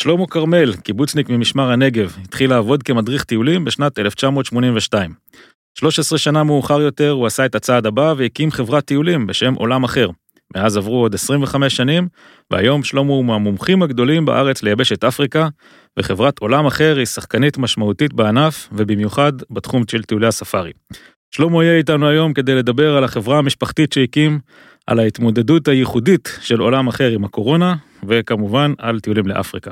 שלמה כרמל, קיבוצניק ממשמר הנגב, התחיל לעבוד כמדריך טיולים בשנת 1982. 13 שנה מאוחר יותר הוא עשה את הצעד הבא והקים חברת טיולים בשם עולם אחר. מאז עברו עוד 25 שנים, והיום שלמה הוא מהמומחים הגדולים בארץ ליבשת אפריקה, וחברת עולם אחר היא שחקנית משמעותית בענף, ובמיוחד בתחום של טיולי הספארי. שלמה יהיה איתנו היום כדי לדבר על החברה המשפחתית שהקים, על ההתמודדות הייחודית של עולם אחר עם הקורונה, וכמובן על טיולים לאפריקה.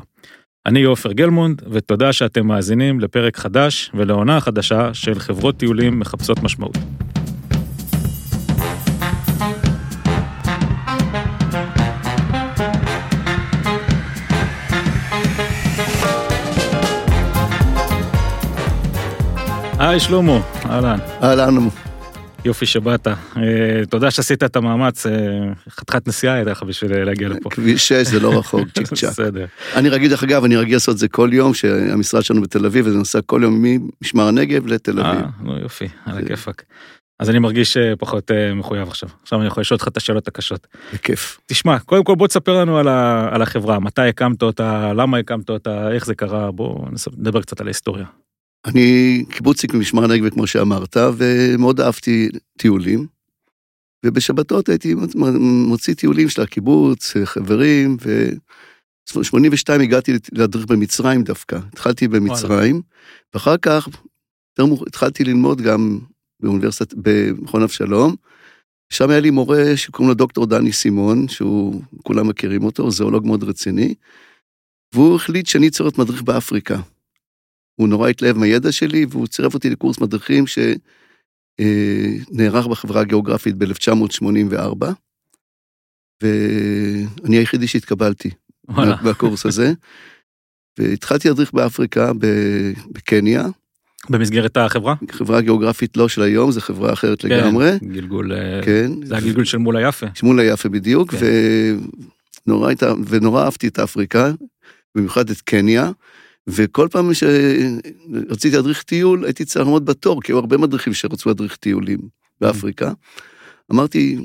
אני עופר גלמונד, ותודה שאתם מאזינים לפרק חדש ולעונה חדשה של חברות טיולים מחפשות משמעות. היי שלמה, אהלן. אהלן. יופי שבאת. אה, תודה שעשית את המאמץ, אה, חתיכת נסיעה הייתה לך בשביל להגיע לפה. כביש 6 זה לא רחוק, צ'יק צ'אק. בסדר. אני רגיל, דרך אגב, אני רגיל לעשות את זה כל יום, שהמשרד שלנו בתל אביב, וזה נוסע כל יום ממשמר הנגב לתל אביב. אה, נו יופי, על הכיפאק. אז אני מרגיש פחות מחויב עכשיו. עכשיו אני יכול לשאול אותך את השאלות הקשות. בכיף. תשמע, קודם כל בוא תספר לנו על, ה, על החברה, מתי הקמת אותה, למה הקמת אותה, איך זה קרה, בוא נדבר קצת על ההיסטוריה. אני קיבוצניק ממשמר הנגב, כמו שאמרת, ומאוד אהבתי טיולים. ובשבתות הייתי מוציא טיולים של הקיבוץ, חברים, ו-82 הגעתי להדריך במצרים דווקא. התחלתי במצרים, ואחר כך התחלתי ללמוד גם באוניברסיטת, במכון אבשלום. שם היה לי מורה שקוראים לו דוקטור דני סימון, שהוא, כולם מכירים אותו, זואולוג מאוד רציני, והוא החליט שאני צריך להיות מדריך באפריקה. הוא נורא התלהב מהידע שלי, והוא צירף אותי לקורס מדריכים שנערך בחברה הגיאוגרפית ב-1984, ואני היחידי שהתקבלתי. בקורס הזה. והתחלתי להדריך באפריקה, בקניה. במסגרת החברה? חברה גיאוגרפית לא של היום, זו חברה אחרת כן, לגמרי. גלגול, כן. זה הגלגול של מול היפה. מול היפה בדיוק, כן. ונורא, ונורא אהבתי את אפריקה, במיוחד את קניה. וכל פעם שרציתי להדריך טיול, הייתי צריך לעמוד בתור, כי היו הרבה מדריכים שרצו להדריך טיולים באפריקה. אמרתי,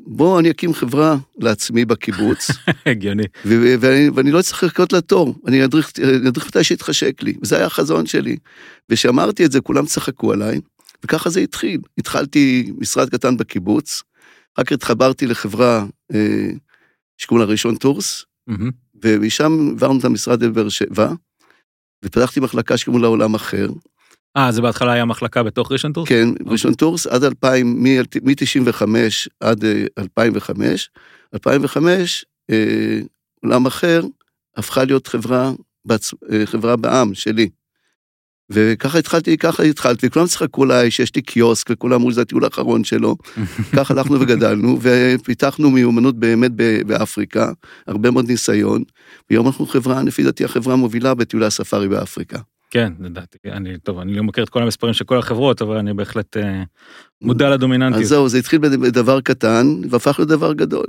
בוא אני אקים חברה לעצמי בקיבוץ. הגיוני. ואני, ואני לא צריך לחכות לתור, אני אדריך מתי שיתחשק לי, וזה היה החזון שלי. וכשאמרתי את זה, כולם צחקו עליי, וככה זה התחיל. התחלתי משרד קטן בקיבוץ, אחר כך התחברתי לחברה אה, שקוראים לה ראשון טורס, ומשם העברנו את המשרד לבאר שבע. ופתחתי מחלקה שקוראים לה עולם אחר. אה, זה בהתחלה היה מחלקה בתוך ראשון טורס? כן, אוקיי. ראשון טורס עד 2000, מ-95 עד 2005. אה, 2005, אה, עולם אחר הפכה להיות חברה, אה, חברה בע"מ שלי. וככה התחלתי, ככה התחלתי, וכולם צחקו עליי שיש לי קיוסק, וכולם אמרו שזה הטיול האחרון שלו. ככה הלכנו וגדלנו, ופיתחנו מיומנות באמת באפריקה, הרבה מאוד ניסיון, והיום אנחנו חברה, לפי דעתי, החברה המובילה בטיולי הספארי באפריקה. כן, לדעתי, אני, טוב, אני לא מכיר את כל המספרים של כל החברות, אבל אני בהחלט אה, מודע לדומיננטיות. אז זהו, זה התחיל בדבר קטן, והפך לדבר גדול.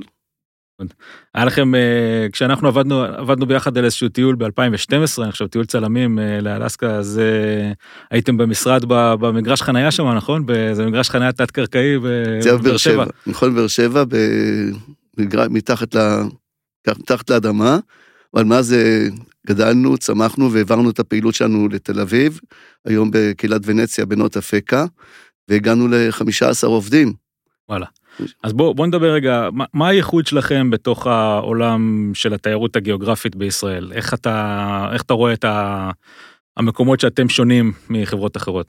היה לכם, אה, כשאנחנו עבדנו, עבדנו ביחד על איזשהו טיול ב-2012, אני חושב טיול צלמים אה, לאלסקה, אז אה, הייתם במשרד במגרש חנייה שם, נכון? באיזה מגרש חנייה תת-קרקעי בבאר שבע. נכון, באר שבע, מתחת, ל... מתחת לאדמה, אבל מאז גדלנו, צמחנו והעברנו את הפעילות שלנו לתל אביב, היום בקהילת ונציה בנות אפקה, והגענו ל-15 עובדים. וואלה. אז בואו בוא נדבר רגע, מה, מה הייחוד שלכם בתוך העולם של התיירות הגיאוגרפית בישראל? איך אתה, איך אתה רואה את ה, המקומות שאתם שונים מחברות אחרות?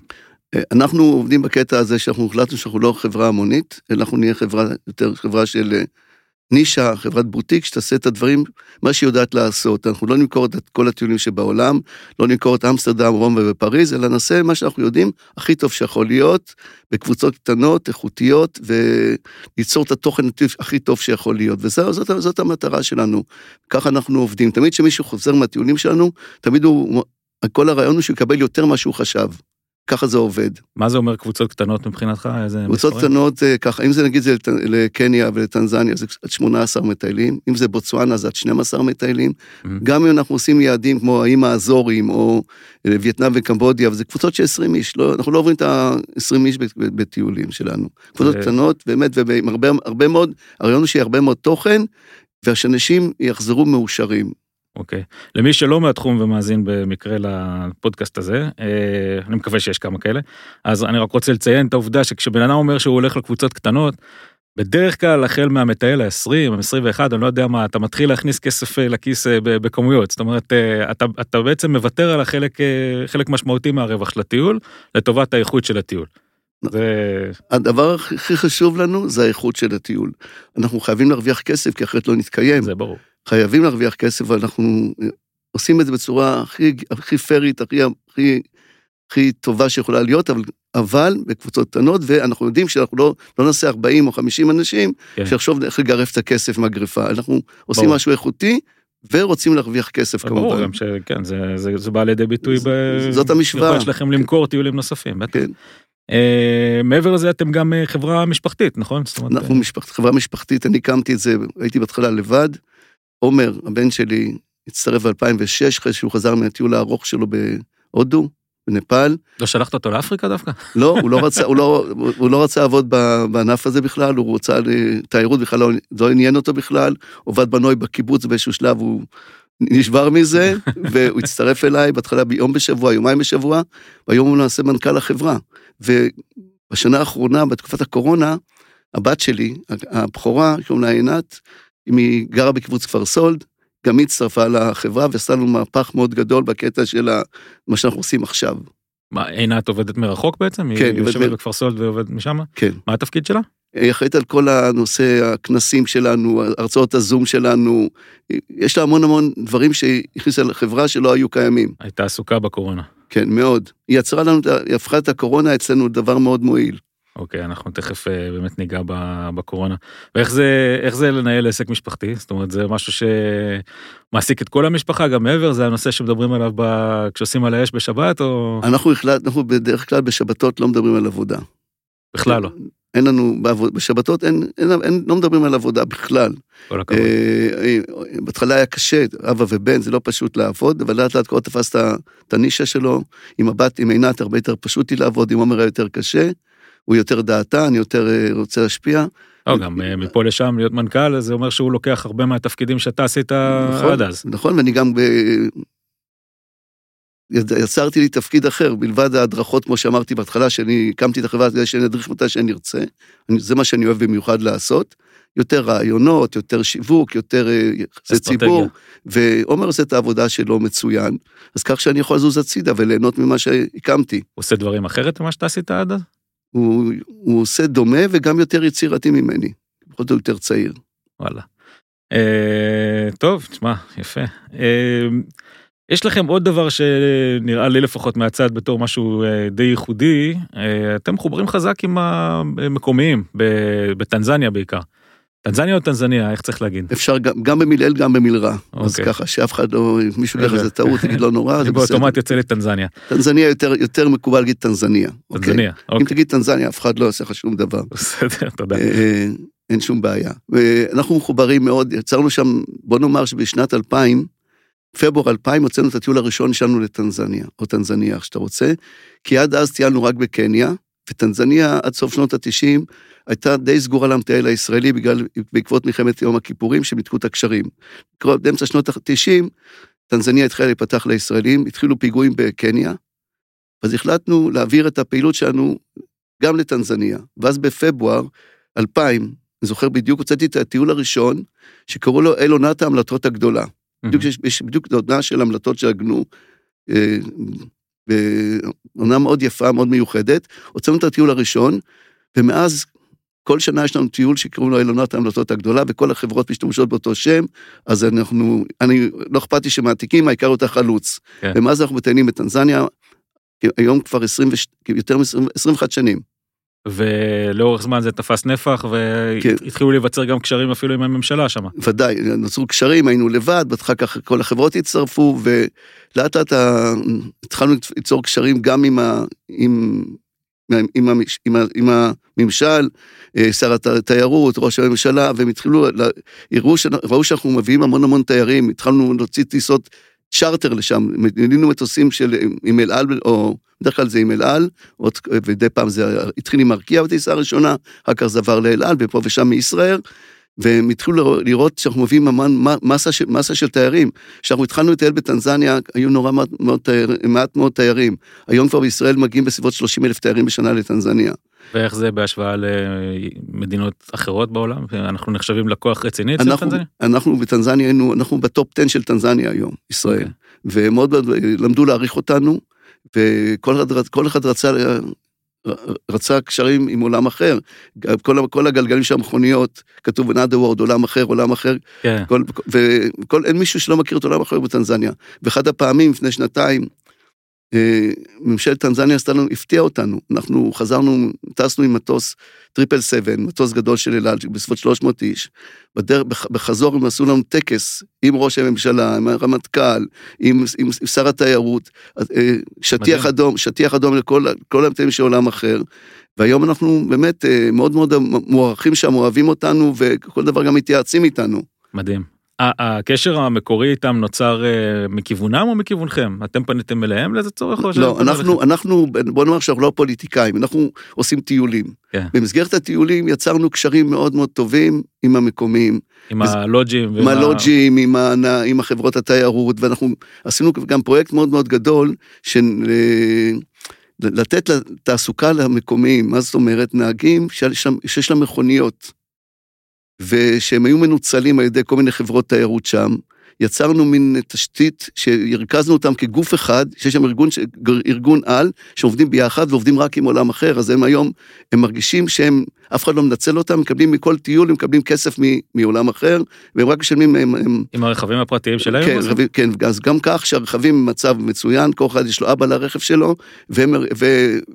אנחנו עובדים בקטע הזה שאנחנו החלטנו שאנחנו לא חברה המונית, אנחנו נהיה חברה, יותר חברה של נישה, חברת בוטיק, שתעשה את הדברים, מה שהיא יודעת לעשות. אנחנו לא נמכור את כל הטיולים שבעולם, לא נמכור את אמסטרדם, רום ובפריז, אלא נעשה מה שאנחנו יודעים הכי טוב שיכול להיות, בקבוצות קטנות, איכותיות, וליצור את התוכן הכי טוב שיכול להיות. וזאת זאת המטרה שלנו. ככה אנחנו עובדים. תמיד כשמישהו חוזר מהטיולים שלנו, תמיד הוא, כל הרעיון הוא שהוא יקבל יותר ממה שהוא חשב. ככה זה עובד. מה זה אומר קבוצות קטנות מבחינתך? קבוצות? קטנות אה, ככה, אם זה נגיד זה לקניה ולטנזניה זה עד 18 מטיילים, אם זה בוצואנה זה עד 12 מטיילים, mm-hmm. גם אם אנחנו עושים יעדים כמו האיים האזורים או אה, וייטנאם וקמבודיה, וזה קבוצות של 20 איש, לא, אנחנו לא עוברים את ה-20 איש בטיולים שלנו. קבוצות. קטנות, באמת, ועם הרבה, הרבה מאוד, הרעיון הוא שיהיה הרבה מאוד תוכן, ושאנשים יחזרו מאושרים. אוקיי. למי שלא מהתחום ומאזין במקרה לפודקאסט הזה, אה, אני מקווה שיש כמה כאלה, אז אני רק רוצה לציין את העובדה שכשבן אדם אומר שהוא הולך לקבוצות קטנות, בדרך כלל החל מהמטייל ה-20, ה-21, אני לא יודע מה, אתה מתחיל להכניס כסף אה, לכיס אה, בכמויות, זאת אומרת, אתה, אתה בעצם מוותר על החלק חלק משמעותי מהרווח של הטיול, לטובת האיכות של הטיול. זה... הדבר הכי חשוב לנו זה האיכות של הטיול. אנחנו חייבים להרוויח כסף, כי אחרת לא נתקיים. זה ברור. חייבים להרוויח כסף, ואנחנו עושים את זה בצורה הכי, הכי פיירית, הכי, הכי, הכי טובה שיכולה להיות, אבל, אבל בקבוצות קטנות, ואנחנו יודעים שאנחנו לא, לא נעשה 40 או 50 אנשים, כן. שיחשוב איך לגרף את הכסף מהגריפה. אנחנו עושים ברור. משהו איכותי, ורוצים להרוויח כסף כמובן. ברור, גם שכן, זה, זה, זה בא לידי ביטוי ב... זאת המשוואה. ביכולת שלכם למכור טיולים נוספים, בטח. כן. Uh, מעבר לזה אתם גם uh, חברה משפחתית, נכון? אנחנו משפח, חברה משפחתית, אני הקמתי את זה, הייתי בהתחלה לבד, עומר, הבן שלי, הצטרף ב-2006, אחרי שהוא חזר מהטיול הארוך שלו בהודו, בנפאל. לא שלחת אותו לאפריקה דווקא? לא, הוא לא רצה, הוא לא, הוא לא רצה לעבוד בענף הזה בכלל, הוא רוצה תיירות בכלל, לא, לא עניין אותו בכלל, עובד בנוי בקיבוץ באיזשהו שלב, הוא נשבר מזה, והוא הצטרף אליי בהתחלה ביום בשבוע, יומיים בשבוע, והיום הוא נעשה מנכ"ל החברה. ובשנה האחרונה, בתקופת הקורונה, הבת שלי, הבכורה, קוראים לה עינת, היא גרה בקיבוץ כפר סולד, גם היא הצטרפה לחברה ועשתה לנו מהפך מאוד גדול בקטע של מה שאנחנו עושים עכשיו. מה, עינת עובדת מרחוק בעצם? כן, היא יושבת בכפר סולד ועובדת משם? כן. מה התפקיד שלה? היא אחראית על כל הנושא, הכנסים שלנו, הרצאות הזום שלנו, יש לה המון המון דברים שהיא הכניסה לחברה שלא היו קיימים. הייתה עסוקה בקורונה. כן, מאוד. היא יצרה לנו, היא הפכה את הקורונה אצלנו לדבר מאוד מועיל. אוקיי, אנחנו תכף אה, באמת ניגע בקורונה. ואיך זה, איך זה לנהל עסק משפחתי? זאת אומרת, זה משהו שמעסיק את כל המשפחה, גם מעבר, זה הנושא שמדברים עליו ב... כשעושים על האש בשבת, או... אנחנו החלטנו, אנחנו בדרך כלל בשבתות לא מדברים על עבודה. בכלל לא. אין לנו, בשבתות אין, אין, אין, לא מדברים על עבודה בכלל. כל הכבוד. אה, בהתחלה היה קשה, אבא ובן, זה לא פשוט לעבוד, אבל לאט לאט כבר תפס את הנישה שלו, עם הבת, עם עינת, הרבה יותר פשוט לי לעבוד, עם עומר היה יותר קשה. הוא יותר דעתן, יותר אה, רוצה להשפיע. לא, גם אה, מפה לשם להיות מנכ"ל, זה אומר שהוא לוקח הרבה מהתפקידים שאתה עשית נכון, עד אז. נכון, ואני גם ב... יצרתי לי תפקיד אחר, מלבד ההדרכות, כמו שאמרתי בהתחלה, שאני הקמתי את החברה כדי שאני אדריך מתי שאני ארצה. זה מה שאני אוהב במיוחד לעשות. יותר רעיונות, יותר שיווק, יותר אה, יחסי ציבור. ועומר עושה את העבודה שלו מצוין, אז כך שאני יכול לזוז הצידה וליהנות ממה שהקמתי. הוא עושה דברים אחרת ממה שאתה עשית עד אז? הוא, הוא עושה דומה וגם יותר יצירתי ממני, בכל זאת יותר צעיר. וואלה. אה, טוב, תשמע, יפה. אה, יש לכם עוד דבר שנראה לי לפחות מהצד בתור משהו אה, די ייחודי, אה, אתם מחוברים חזק עם המקומיים, בטנזניה בעיקר. טנזניה או טנזניה, איך צריך להגיד? אפשר גם, גם במילאל, גם במילרע. אוקיי. אז ככה, שאף אחד לא, מישהו יגיד איזה טעות, יגיד לא נורא, זה בסדר. באוטומט יוצא לי טנזניה. יותר, יותר מקובל להגיד טנזניה. אוקיי? טנזניה, אוקיי. אם תגיד טנזניה, אף אחד לא יעשה לך שום דבר. בסדר, תודה. אה, אין שום בעיה. אנחנו מחוברים מאוד, יצרנו שם, בוא נאמר שבשנת 2000, פברואר 2000 הוצאנו את הטיול הראשון שלנו לטנזניה, או טנזניה, איך שאתה רוצה, כי עד אז טיילנו רק בקניה, וטנזניה עד סוף שנות ה-90 הייתה די סגורה למטייל הישראלי בגלל, בעקבות מלחמת יום הכיפורים שמיתקו את הקשרים. באמצע שנות ה-90, טנזניה התחילה להיפתח לישראלים, התחילו פיגועים בקניה, אז החלטנו להעביר את הפעילות שלנו גם לטנזניה. ואז בפברואר 2000, אני זוכר בדיוק, הוצאתי את הטיול הראשון, שקראו לו אל עונת ההמלטות הגדולה. Mm-hmm. בדיוק, יש, יש בדיוק עונה של המלטות שעגנו, עונה מאוד יפה, מאוד מיוחדת. הוצאנו את הטיול הראשון, ומאז כל שנה יש לנו טיול שקוראים לו אילונות ההמלטות הגדולה, וכל החברות משתמשות באותו שם, אז אנחנו, אני, לא אכפת לי שמעתיקים, העיקר אותה חלוץ. כן. ומאז אנחנו מטיילים בטנזניה, היום כבר 20, יותר מ-21 שנים. ולאורך זמן זה תפס נפח והתחילו כן. להיווצר גם קשרים אפילו עם הממשלה שם. ודאי, נוצרו קשרים, היינו לבד, אחר כך כל החברות הצטרפו ולאט לאט התחלנו ליצור קשרים גם עם, ה, עם, עם, עם, עם, עם הממשל, אה, שר התיירות, ראש הממשלה, והם התחילו, הראו, ראו שאנחנו מביאים המון המון תיירים, התחלנו להוציא טיסות צ'רטר לשם, מינינו מטוסים של, עם אל על, או בדרך כלל זה עם אל על, ומדי פעם זה התחיל עם ארקיע בטיסה הראשונה, אחר כך זה עבר לאל על, ופה ושם מישראל, והם התחילו לראות שאנחנו מביאים מסה מסה של תיירים. כשאנחנו התחלנו לטייל בטנזניה, היו נורא מעט מאוד, מעט מאוד תיירים. היום כבר בישראל מגיעים בסביבות 30 אלף תיירים בשנה לטנזניה. ואיך זה בהשוואה למדינות אחרות בעולם? אנחנו נחשבים לקוח רציני אצל טנזניה? אנחנו בטנזניה היינו, אנחנו בטופ 10 של טנזניה היום, ישראל. Okay. אוקיי. ומאוד למדו להעריך אותנו, וכל אחד, אחד רצה רצה קשרים עם עולם אחר. כל, כל הגלגלים של המכוניות, כתוב another world, עולם אחר, עולם אחר. כן. כל, וכל, אין מישהו שלא מכיר את עולם אחר בטנזניה. ואחד הפעמים, לפני שנתיים, ממשלת טנזניה עשתה לנו, הפתיעה אותנו. אנחנו חזרנו, טסנו עם מטוס triple seven, מטוס גדול של אל על, בסביבות 300 איש. בדרך, בחזור הם עשו לנו טקס עם ראש הממשלה, עם הרמטכ"ל, עם, עם, עם שר התיירות, אה, שטיח מדהים. אדום, שטיח אדום לכל המטיילים של עולם אחר. והיום אנחנו באמת אה, מאוד מאוד מוערכים שם, אוהבים אותנו, וכל דבר גם מתייעצים איתנו. מדהים. הקשר המקורי איתם נוצר אה, מכיוונם או מכיוונכם? אתם פניתם אליהם לאיזה צורך? לא, אנחנו, אנחנו, בוא נאמר שאנחנו לא פוליטיקאים, אנחנו עושים טיולים. כן. במסגרת הטיולים יצרנו קשרים מאוד מאוד טובים עם המקומיים. עם הלוג'ים. עם הלוג'ים, עם, ה... עם החברות התיירות, ואנחנו עשינו גם פרויקט מאוד מאוד גדול, של... אה, לתת תעסוקה למקומיים, מה זאת אומרת? נהגים שיש להם מכוניות. ושהם היו מנוצלים על ידי כל מיני חברות תיירות שם. יצרנו מין תשתית שהרכזנו אותם כגוף אחד, שיש שם ארגון, ארגון על, שעובדים ביחד ועובדים רק עם עולם אחר, אז הם היום, הם מרגישים שהם אף אחד לא מנצל אותם, מקבלים מכל טיול, הם מקבלים כסף מעולם אחר, והם רק משלמים... הם, הם... עם הרכבים הפרטיים שלהם? כן, רכבים, כן, אז גם כך שהרכבים במצב מצוין, כל אחד יש לו אהבה לרכב שלו, והם, ו,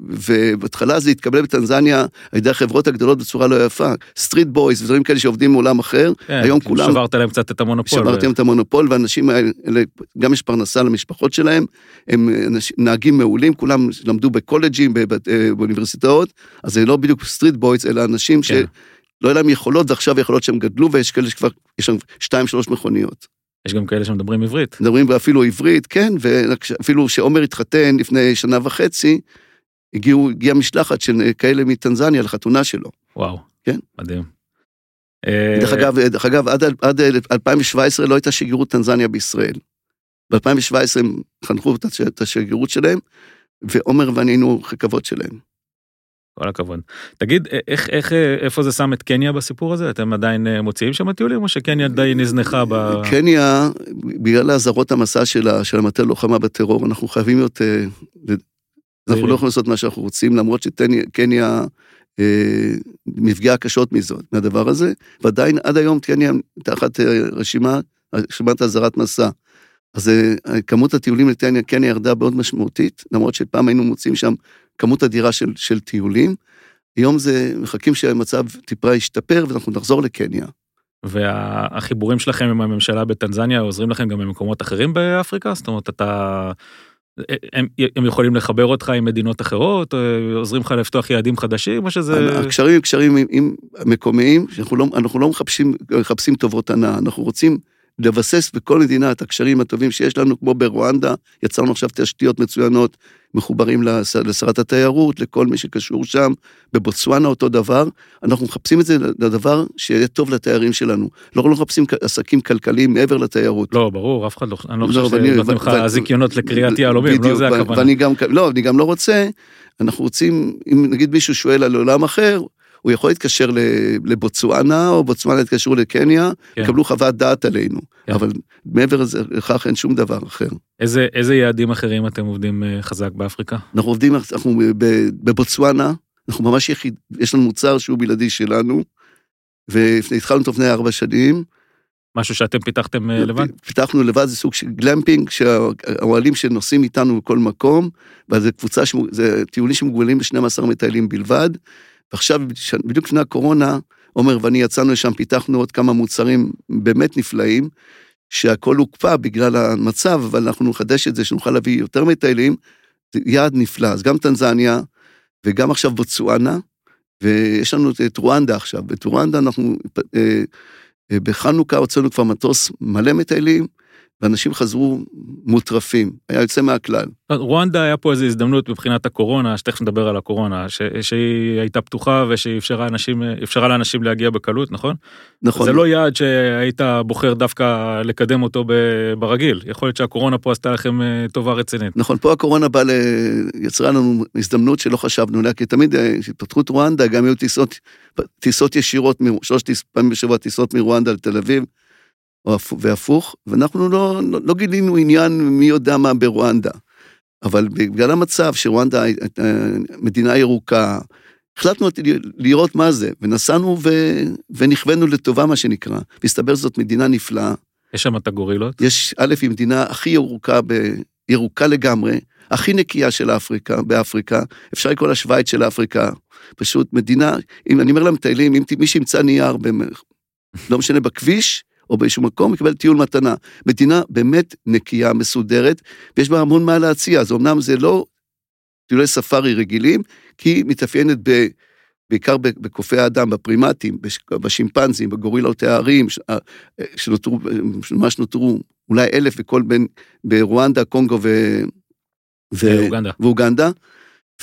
ובהתחלה זה התקבל בטנזניה על ידי החברות הגדולות בצורה לא יפה, street boys ודברים כאלה שעובדים מעולם אחר, כן, היום כולם... שברת להם קצת את המונופול. שברתם ו... את המונופול, ואנשים האלה, גם יש פרנסה למשפחות שלהם, הם נהגים מעולים, כולם למדו בקולג'ים, באוניברסיטאות, אז זה לא בדיוק street boys, אלא אנשים כן. שלא היה להם יכולות, ועכשיו יכולות שהם גדלו, ויש כאלה שכבר, יש שם שתיים, שלוש מכוניות. יש גם כאלה שמדברים עברית. מדברים אפילו עברית, כן, ואפילו כשעומר התחתן לפני שנה וחצי, הגיעו, הגיעה משלחת של כאלה מטנזניה לחתונה שלו. וואו. כן. מדהים. דרך אה, אגב, דרך אגב, עד, עד 2017 לא הייתה שגרירות טנזניה בישראל. ב-2017 הם חנכו את השגרירות שלהם, ועומר ואני היינו כבוד שלהם. כל הכבוד. תגיד, איך, איך, איפה זה שם את קניה בסיפור הזה? אתם עדיין אה, מוציאים שם טיולים, או שקניה די נזנחה ב... קניה, בגלל אזהרות המסע של, של המטה לוחמה בטרור, אנחנו חייבים להיות... אה, אנחנו לא יכולים לעשות מה שאנחנו רוצים, למרות שקניה אה, נפגעה קשות מזאת, מהדבר הזה, ועדיין עד היום קניה תחת רשימה, רשימת אזהרת מסע. אז כמות הטיולים לקניה כן ירדה מאוד משמעותית, למרות שפעם היינו מוצאים שם כמות אדירה של, של טיולים. היום זה, מחכים שהמצב טיפה ישתפר ואנחנו נחזור לקניה. והחיבורים שלכם עם הממשלה בטנזניה עוזרים לכם גם במקומות אחרים באפריקה? זאת אומרת, אתה... הם, הם יכולים לחבר אותך עם מדינות אחרות, עוזרים לך לפתוח יעדים חדשים, או שזה... הקשרים הם קשרים עם, עם מקומיים, שאנחנו לא, אנחנו לא מחפשים, מחפשים טובות הנאה, אנחנו רוצים לבסס בכל מדינה את הקשרים הטובים שיש לנו, כמו ברואנדה, יצרנו עכשיו תשתיות מצוינות, מחוברים לשרת התיירות, לכל מי שקשור שם, בבוצואנה אותו דבר, אנחנו מחפשים את זה לדבר שיהיה טוב לתיירים שלנו. לא, לא מחפשים עסקים כלכליים מעבר לתיירות. לא, ברור, אף אחד לא, אני לא חושב שנותנים לך זיכיונות לקריאת יהלומים, לא זה הכוונה. ואני גם, לא, אני גם לא רוצה, אנחנו רוצים, אם נגיד מישהו שואל על עולם אחר, הוא יכול להתקשר לבוצואנה, או בוצואנה יתקשרו לקניה, כן. יקבלו חוות דעת עלינו. כן. אבל מעבר לכך אין שום דבר אחר. איזה, איזה יעדים אחרים אתם עובדים אה, חזק באפריקה? אנחנו עובדים, אנחנו בבוצואנה, אנחנו ממש יחיד, יש לנו מוצר שהוא בלעדי שלנו, והתחלנו אותו לפני ארבע שנים. משהו שאתם פיתחתם אה, לבד? פיתחנו לבד, זה סוג של גלמפינג, שהאוהלים שנוסעים איתנו בכל מקום, וזה קבוצה, זה טיולים שמוגבלים ב-12 מטיילים בלבד, ועכשיו, בדיוק לפני הקורונה, עומר ואני יצאנו לשם, פיתחנו עוד כמה מוצרים באמת נפלאים, שהכל הוקפא בגלל המצב, אבל אנחנו נחדש את זה, שנוכל להביא יותר מטיילים, זה יעד נפלא. אז גם טנזניה, וגם עכשיו בוצואנה, ויש לנו את רואנדה עכשיו. בטרואנדה אנחנו, אה, אה, בחנוכה הוצאנו כבר מטוס מלא מטיילים, ואנשים חזרו מוטרפים, היה יוצא מהכלל. רואנדה היה פה איזו הזדמנות מבחינת הקורונה, שתכף נדבר על הקורונה, ש, שהיא הייתה פתוחה ושאפשרה אנשים, לאנשים להגיע בקלות, נכון? נכון. זה לא יעד שהיית בוחר דווקא לקדם אותו ברגיל, יכול להיות שהקורונה פה עשתה לכם אה, טובה רצינית. נכון, פה הקורונה באה, ל... יצרה לנו הזדמנות שלא חשבנו עליה, כי תמיד כשהתפתחו את רואנדה גם היו טיסות, טיסות ישירות, שלוש פעמים בשבוע טיסות מרואנדה לתל אביב. והפוך, ואנחנו לא, לא, לא גילינו עניין מי יודע מה ברואנדה. אבל בגלל המצב שרואנדה הייתה מדינה ירוקה, החלטנו לראות מה זה, ונסענו ו... ונכוונו לטובה, מה שנקרא. והסתבר שזאת מדינה נפלאה. יש שם את הגורילות? יש, א', היא מדינה הכי ירוקה, ב... ירוקה לגמרי, הכי נקייה של אפריקה, באפריקה, אפשר לקרוא לה שווייץ של אפריקה. פשוט מדינה, אם אני אומר למטיילים, אם מי שימצא נייר, לא משנה, בכביש, או באיזשהו מקום, יקבל טיול מתנה. מדינה באמת נקייה, מסודרת, ויש בה המון מה להציע, אז אמנם זה לא טיולי ספארי רגילים, כי היא מתאפיינת ב... בעיקר בקופי האדם, בפרימטים, בשימפנזים, בגורילות הערים, אה, שנותרו, ממש נותרו אולי אלף וכל בין, ברואנדה, קונגו ו... ואוגנדה. ואוגנדה.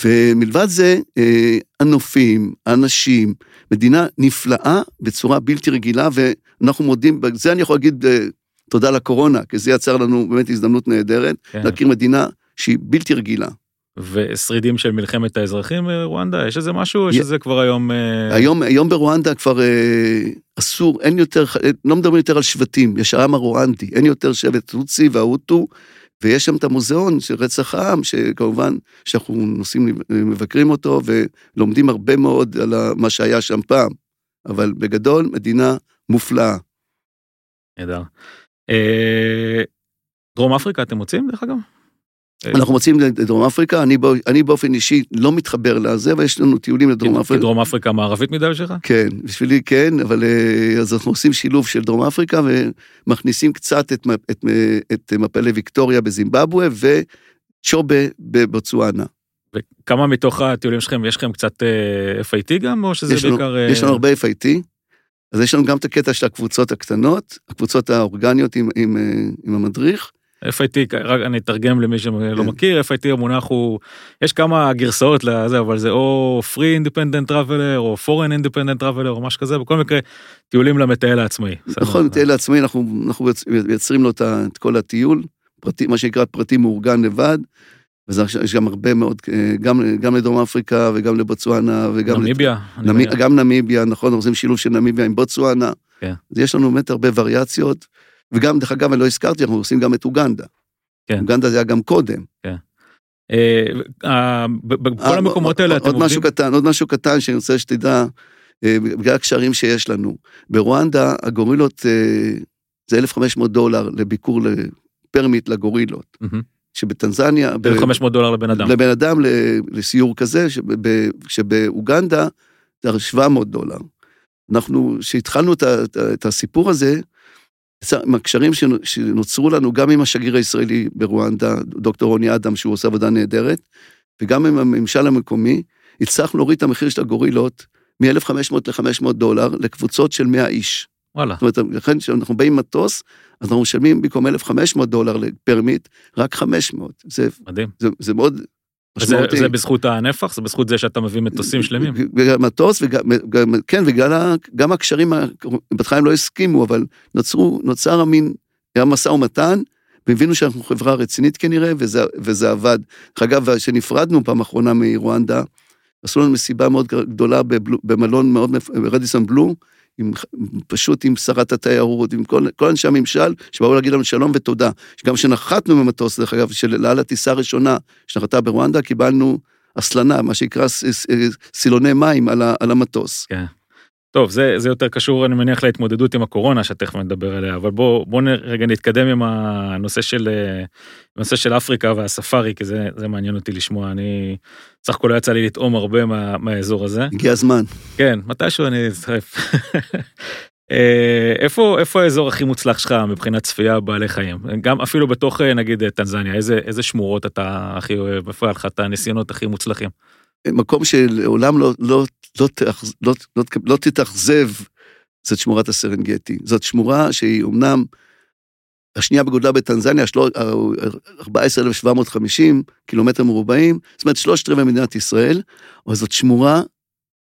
ומלבד זה, אה, הנופים, האנשים, מדינה נפלאה בצורה בלתי רגילה, ואנחנו מודים, בזה אני יכול להגיד אה, תודה לקורונה, כי זה יצר לנו באמת הזדמנות נהדרת, כן. להכיר מדינה שהיא בלתי רגילה. ושרידים של מלחמת האזרחים ברואנדה, יש איזה משהו, או שזה כבר היום... אה, היום, היום ברואנדה כבר אה, אסור, אין יותר, לא מדברים יותר על שבטים, יש העם הרואנדי, אין יותר שבט טוצי וההוטו, ויש שם את המוזיאון של רצח העם, שכמובן שאנחנו נוסעים, מבקרים אותו ולומדים הרבה מאוד על מה שהיה שם פעם. אבל בגדול, מדינה מופלאה. נהדר. אה, דרום אפריקה אתם מוצאים, דרך אגב? אנחנו מוצאים לדרום אפריקה, אני, בא, אני באופן אישי לא מתחבר לזה, אבל יש לנו טיולים לדרום אפריקה. כי דרום אפריקה מערבית מדי בשבילך? כן, בשבילי כן, אבל אה, אז אנחנו עושים שילוב של דרום אפריקה ומכניסים קצת את, את, את מפלי ויקטוריה בזימבבואה וצ'ובה בבוצואנה. וכמה מתוך הטיולים שלכם, יש לכם קצת אה, FIT גם, או שזה יש בעיקר... לנו, יש לנו הרבה FIT, אז יש לנו גם את הקטע של הקבוצות הקטנות, הקבוצות האורגניות עם, עם, עם המדריך. FIT, רק אני אתרגם למי שלא כן. מכיר, FIT המונח הוא, יש כמה גרסאות לזה, אבל זה או Free Independent Traveler או Foreign Independent Traveler או משהו כזה, בכל מקרה, טיולים למטייל העצמי. נכון, מטייל העצמי, אנחנו, אנחנו מייצרים לו את כל הטיול, פרטי, מה שנקרא פרטי מאורגן לבד, ויש גם הרבה מאוד, גם, גם לדרום אפריקה וגם לבוצואנה וגם... נמיביה. נמי, גם נמיביה, נכון, אנחנו עושים שילוב של נמיביה עם בוצואנה. כן. אז יש לנו באמת הרבה וריאציות. וגם, דרך אגב, אני לא הזכרתי, אנחנו עושים גם את אוגנדה. כן. אוגנדה זה היה גם קודם. כן. אה, בכל אה, המקומות האלה אתם עובדים? עוד משהו קטן, עוד משהו קטן שאני רוצה שתדע, אה, בגלל הקשרים שיש לנו. ברואנדה הגורילות זה 1,500 דולר לביקור פרמיט לגורילות. שבטנזניה... 1,500 דולר לבן אדם. לבן אדם לסיור כזה, שבאוגנדה זה 700 דולר. אנחנו, כשהתחלנו את הסיפור הזה, הקשרים שנוצרו לנו גם עם השגריר הישראלי ברואנדה, דוקטור רוני אדם, שהוא עושה עבודה נהדרת, וגם עם הממשל המקומי, הצלחנו להוריד את המחיר של הגורילות מ-1,500 ל-500 דולר לקבוצות של 100 איש. וואלה. זאת אומרת, לכן כשאנחנו באים מטוס, אז אנחנו משלמים במקום 1,500 דולר לפרמיט, רק 500. זה, מדהים. זה, זה מאוד זה, זה בזכות הנפח? זה בזכות זה שאתה מביא מטוסים שלמים? מטוס, וגם, כן, וגם הקשרים, בהתחלה הם לא הסכימו, אבל נוצרו, נוצר המין, היה משא ומתן, והבינו שאנחנו חברה רצינית כנראה, וזה, וזה עבד. דרך אגב, כשנפרדנו פעם אחרונה מרואנדה, עשו לנו מסיבה מאוד גדולה במלון מאוד, ברדיסון בלו, עם, פשוט עם שרת התיירות, עם כל, כל אנשי הממשל, שבאו להגיד לנו שלום ותודה. גם כשנחתנו במטוס, דרך אגב, של הטיסה הראשונה שנחתה ברואנדה, קיבלנו הסלנה, מה שנקרא סילוני מים על, ה, על המטוס. כן. טוב, זה, זה יותר קשור, אני מניח, להתמודדות עם הקורונה, שתכף נדבר עליה, אבל בואו בוא רגע נתקדם עם הנושא של, הנושא של אפריקה והספארי, כי זה, זה מעניין אותי לשמוע. אני, סך הכל לא יצא לי לטעום הרבה מה, מהאזור הזה. הגיע הזמן. כן, מתישהו אני אצטרף. אה, איפה, איפה האזור הכי מוצלח שלך מבחינת צפייה בבעלי חיים? גם אפילו בתוך, נגיד, טנזניה, איזה, איזה שמורות אתה הכי אוהב, איפה היה לך את הניסיונות הכי מוצלחים? מקום שלעולם לא, לא, לא, לא, לא, לא תתאכזב, זאת שמורת הסרנגטי. זאת שמורה שהיא אמנם השנייה בגודלה בטנזניה, 14,750 קילומטר מרובעים, זאת אומרת שלושת רבעי מדינת ישראל, אבל זאת שמורה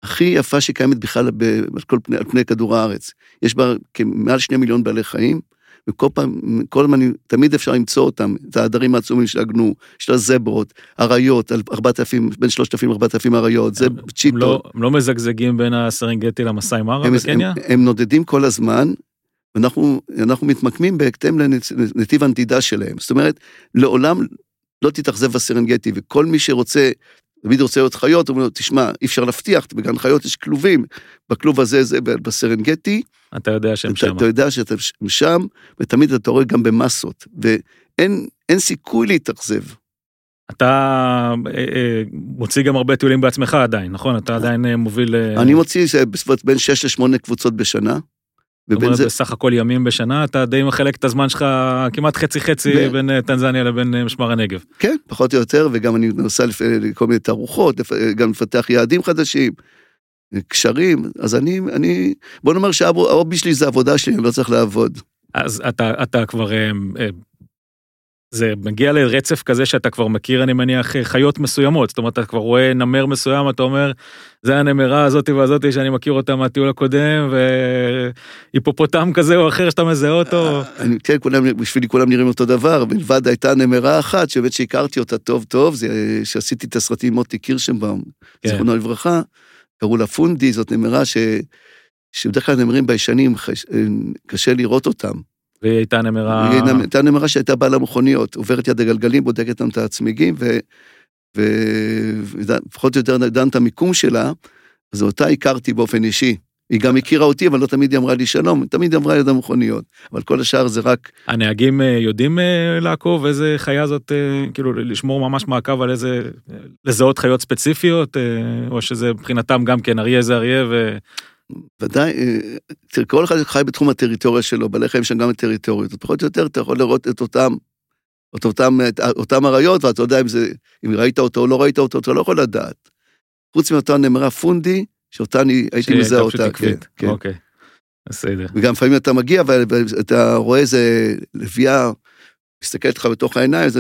הכי יפה שקיימת בכלל על פני, על פני כדור הארץ. יש בה מעל שני מיליון בעלי חיים, וכל פעם, כל הזמן, תמיד אפשר למצוא אותם, את העדרים העצומים של הגנו, של הזברות, אריות, ארבעת אלפים, בין שלושת אלפים לארבעת אלפים אריות, זה צ'יטות. הם לא, הם לא מזגזגים בין הסרנגטי למסאי מרה בקניה? הם, הם נודדים כל הזמן, ואנחנו מתמקמים בהקדם לנתיב הנדידה שלהם. זאת אומרת, לעולם לא תתאכזב בסרנגטי, וכל מי שרוצה, תמיד רוצה להיות חיות, הוא אומר לו, תשמע, אי אפשר להבטיח, בגן חיות יש כלובים, בכלוב הזה, זה בסרנגטי. אתה יודע שהם שם. אתה יודע שאתם שם, ותמיד אתה רואה גם במסות, ואין סיכוי להתאכזב. אתה אה, אה, מוציא גם הרבה טיולים בעצמך עדיין, נכון? אתה עדיין אה, מוביל... אני מוציא בין 6 ל-8 קבוצות בשנה. אומרת, זה... בסך הכל ימים בשנה, אתה די מחלק את הזמן שלך כמעט חצי חצי ב... בין טנזניה לבין משמר הנגב. כן, פחות או יותר, וגם אני נוסע לכל מיני תערוכות, גם לפתח יעדים חדשים, קשרים, אז אני, אני, בוא נאמר שההובי שלי זה עבודה שלי, אני לא צריך לעבוד. אז אתה, אתה כבר זה מגיע לרצף כזה שאתה כבר מכיר, אני מניח, חיות מסוימות. זאת אומרת, אתה כבר רואה נמר מסוים, אתה אומר, זה הנמרה הזאתי והזאתי שאני מכיר אותה מהטיול הקודם, והיפופוטם כזה או אחר שאתה מזהה אותו. אני, כן, כולם, בשבילי כולם נראים אותו דבר, מלבד הייתה נמרה אחת, שבאמת שהכרתי אותה טוב טוב, זה שעשיתי את הסרטים עם מוטי קירשנבאום, כן. זכרונו לברכה, קראו לה פונדי, זאת נמרה ש... שבדרך כלל נמרים ביישנים, קשה לראות אותם. והיא הייתה נמרה... היא הייתה נמרה שהייתה בעל המכוניות, עוברת יד הגלגלים, בודקת את הצמיגים, ולפחות או יותר דן את המיקום שלה, אז אותה הכרתי באופן אישי. היא גם הכירה אותי, אבל לא תמיד היא אמרה לי שלום, תמיד היא אמרה יד המכוניות. אבל כל השאר זה רק... הנהגים אה, יודעים אה, לעקוב איזה חיה זאת, אה, כאילו לשמור ממש מעקב על איזה... לזהות חיות ספציפיות, או שזה מבחינתם גם כן אריה זה אריה ו... ודאי, תראה, כל אחד חי בתחום הטריטוריה שלו, בעלי חיים שם גם בטריטוריות, פחות או יותר אתה יכול לראות את אותם, את אותם, את אותם אריות, ואתה יודע אם זה, אם ראית אותו או לא ראית אותו, אתה לא יכול לדעת. חוץ מאותה נמרה פונדי, שאותה אני הייתי מזהה אותה, כן, כן. אוקיי, בסדר. וגם לפעמים אתה מגיע ואתה רואה איזה לביאה מסתכלת לך בתוך העיניים, אז,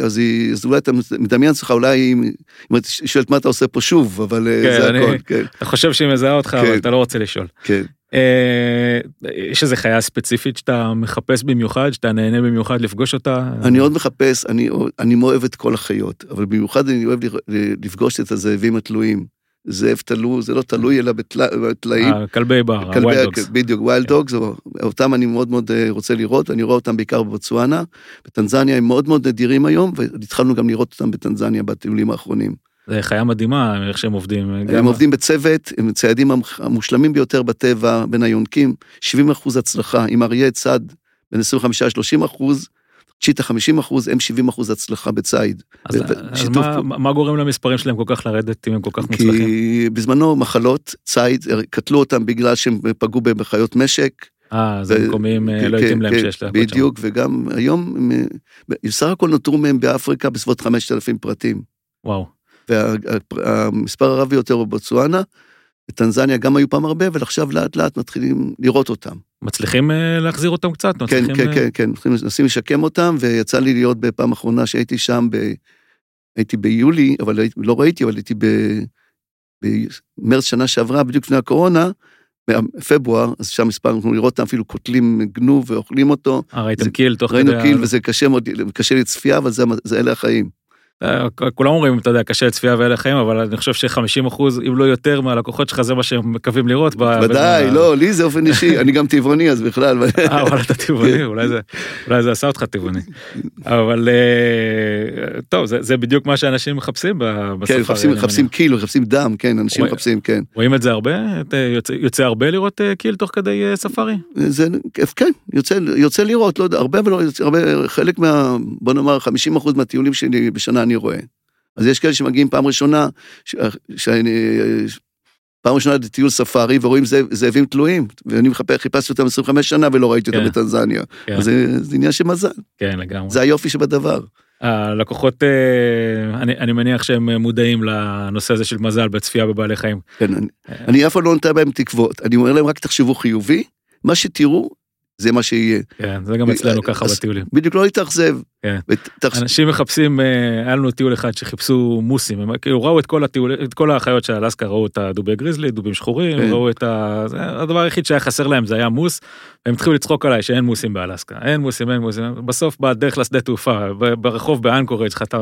אז, אז אולי אתה מדמיין לך, אולי אם את שואלת מה אתה עושה פה שוב, אבל אה, כן, זה אני, הכל, כן. אתה חושב שהיא מזהה אותך, כן. אבל אתה לא רוצה לשאול. כן. אה, יש איזה חיה ספציפית שאתה מחפש במיוחד, שאתה נהנה במיוחד לפגוש אותה? אני עוד מחפש, אני, אני אוהב את כל החיות, אבל במיוחד אני אוהב לפגוש את הזאבים התלויים. זאב תלו, זה לא תלוי אלא בטלאים. אה, כלבי בר, הווילד דוגס. בדיוק, wild dogs, אותם אני מאוד מאוד אה, רוצה לראות, אני רואה אותם בעיקר בבוצואנה. בטנזניה הם מאוד מאוד נדירים היום, והתחלנו גם לראות אותם בטנזניה בטיולים האחרונים. זה חיה מדהימה, איך שהם עובדים. הם גם... עובדים בצוות, הם ציידים המושלמים ביותר בטבע, בין היונקים, 70 אחוז הצלחה, עם אריה צד בין 25-30 אחוז, צ'יטה 50 אחוז, הם 70 אחוז הצלחה בציד. אז, אז מה, מה גורם למספרים שלהם כל כך לרדת אם הם כל כך מוצלחים? כי בזמנו מחלות, ציד, קטלו אותם בגלל שהם פגעו בחיות משק. אה, אז המקומיים אה, לא יודעים להם שיש להכות שם. בדיוק, וגם היום, בסך הכל נותרו מהם באפריקה בסביבות 5,000 פרטים. וואו. והמספר הרב ביותר הוא בבוצואנה, בטנזניה גם היו פעם הרבה, אבל עכשיו לאט לאט מתחילים לראות אותם. מצליחים אה, להחזיר אותם קצת? כן, כן, כן, כן, מנסים לשקם אותם, ויצא לי להיות בפעם האחרונה שהייתי שם, ב... הייתי ביולי, אבל לא ראיתי, אבל הייתי במרץ שנה שעברה, בדיוק לפני הקורונה, בפברואר, אז שם מספר, אנחנו לראות אותם אפילו קוטלים גנוב ואוכלים אותו. אה, ראיתם קיל תוך כדי... ראינו קיל, וזה קשה מאוד, קשה לצפייה, אבל זה, זה אלה החיים. אה, כולם אומרים, אתה יודע, קשה לצפייה ואלה חיים, אבל אני חושב ש-50 אחוז, אם לא יותר מהלקוחות שלך, זה מה שהם מקווים לראות. ודאי, לא, לי זה אופן אישי, אני גם טבעוני אז בכלל. אה, אבל אתה טבעוני, אולי זה עשה אותך טבעוני. אבל אה, טוב, זה בדיוק מה שאנשים מחפשים בספארי. כן, מחפשים קיל, מחפשים דם, כן, אנשים מחפשים, כן. רואים את זה הרבה? יוצא הרבה לראות קיל תוך כדי ספארי? כן, יוצא לראות, לא יודע, הרבה, אבל חלק מה, בוא נאמר, 50 אחוז מהטיולים שלי בשנה אני רואה. אז יש כאלה שמגיעים פעם ראשונה, שאני, פעם ראשונה לטיול ספארי ורואים זאבים תלויים, ואני מחפש, חיפשתי אותם 25 שנה ולא ראיתי אותם כן. בטנזניה. כן. אז זה, זה עניין של מזל. כן, לגמרי. זה היופי שבדבר. הלקוחות, אה, אני, אני מניח שהם מודעים לנושא הזה של מזל בצפייה בבעלי חיים. כן, אני, אני אף פעם לא נותן בהם תקוות, אני אומר להם רק תחשבו חיובי, מה שתראו, זה מה שיהיה. כן, זה גם אצלנו ככה בטיולים. בדיוק לא להתאכזב. כן. אנשים מחפשים, אה, היה לנו טיול אחד שחיפשו מוסים, הם כאילו ראו את כל הטיול, את כל החיות של אלסקה, ראו את הדובי גריזלי, דובים שחורים, כן. ראו את ה... זה הדבר היחיד שהיה חסר להם זה היה מוס, והם התחילו לצחוק עליי שאין מוסים באלסקה, אין מוסים, אין מוסים, בסוף בדרך לשדה תעופה, ברחוב באנקורג' חת-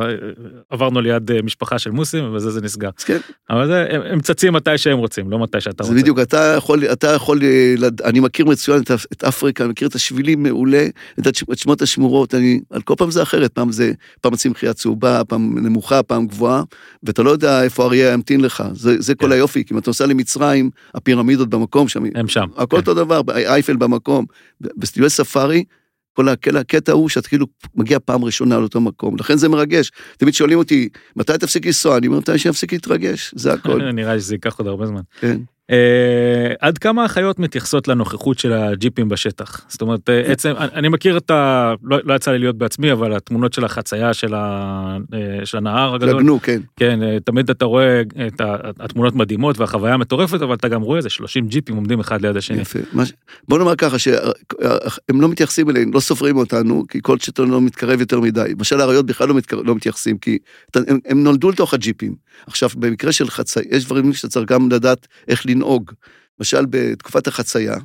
עברנו ליד אה, משפחה של מוסים, ובזה זה נסגר. כן, אבל זה, הם, הם צצים מתי שהם רוצים, לא מתי שאתה זה רוצה. בדיוק, אתה יכול, אתה יכול, אה, אני מכיר מצוין את, אפריקה, אני מכיר את השבילים מעולה, את שמות השמורות, אני, על כל פעם זה אחרת, פעם זה, פעם הצמחייה צהובה, פעם נמוכה, פעם גבוהה, ואתה לא יודע איפה אריה ימתין לך, זה, זה כל כן. היופי, כי אם אתה נוסע למצרים, הפירמידות במקום שם, הם שם. הכל כן. אותו דבר, אייפל במקום, בסטיולי ספארי, כל הקטע, הוא שאתה כאילו מגיע פעם ראשונה לאותו מקום, לכן זה מרגש. תמיד שואלים אותי, מתי תפסיק לנסוע? אני אומר, מתי שאפסיק להתרגש, זה הכל, נראה לי שזה ייקח עוד הרבה זמן. כן. אה, עד כמה החיות מתייחסות לנוכחות של הג'יפים בשטח? זאת אומרת, אה, עצם, אני מכיר את ה... לא, לא יצא לי להיות בעצמי, אבל התמונות של החצייה של, ה, אה, של הנהר הגדול, לגנו, כן. כן, תמיד אתה רואה את ה- התמונות מדהימות והחוויה מטורפת, אבל אתה גם רואה איזה 30 ג'יפים עומדים אחד ליד השני. יפה. מה בוא נאמר ככה, שהם לא מתייחסים אלינו, לא סופרים אותנו, כי כל שטון לא מתקרב יותר מדי. למשל, האריות בכלל לא, מתקר... לא מתייחסים, כי הם, הם נולדו לתוך הג'יפים. עכשיו, במקרה של חצייה, יש דברים שאתה צריך גם לדעת איך לנהוג. למשל, בתקופת החצייה,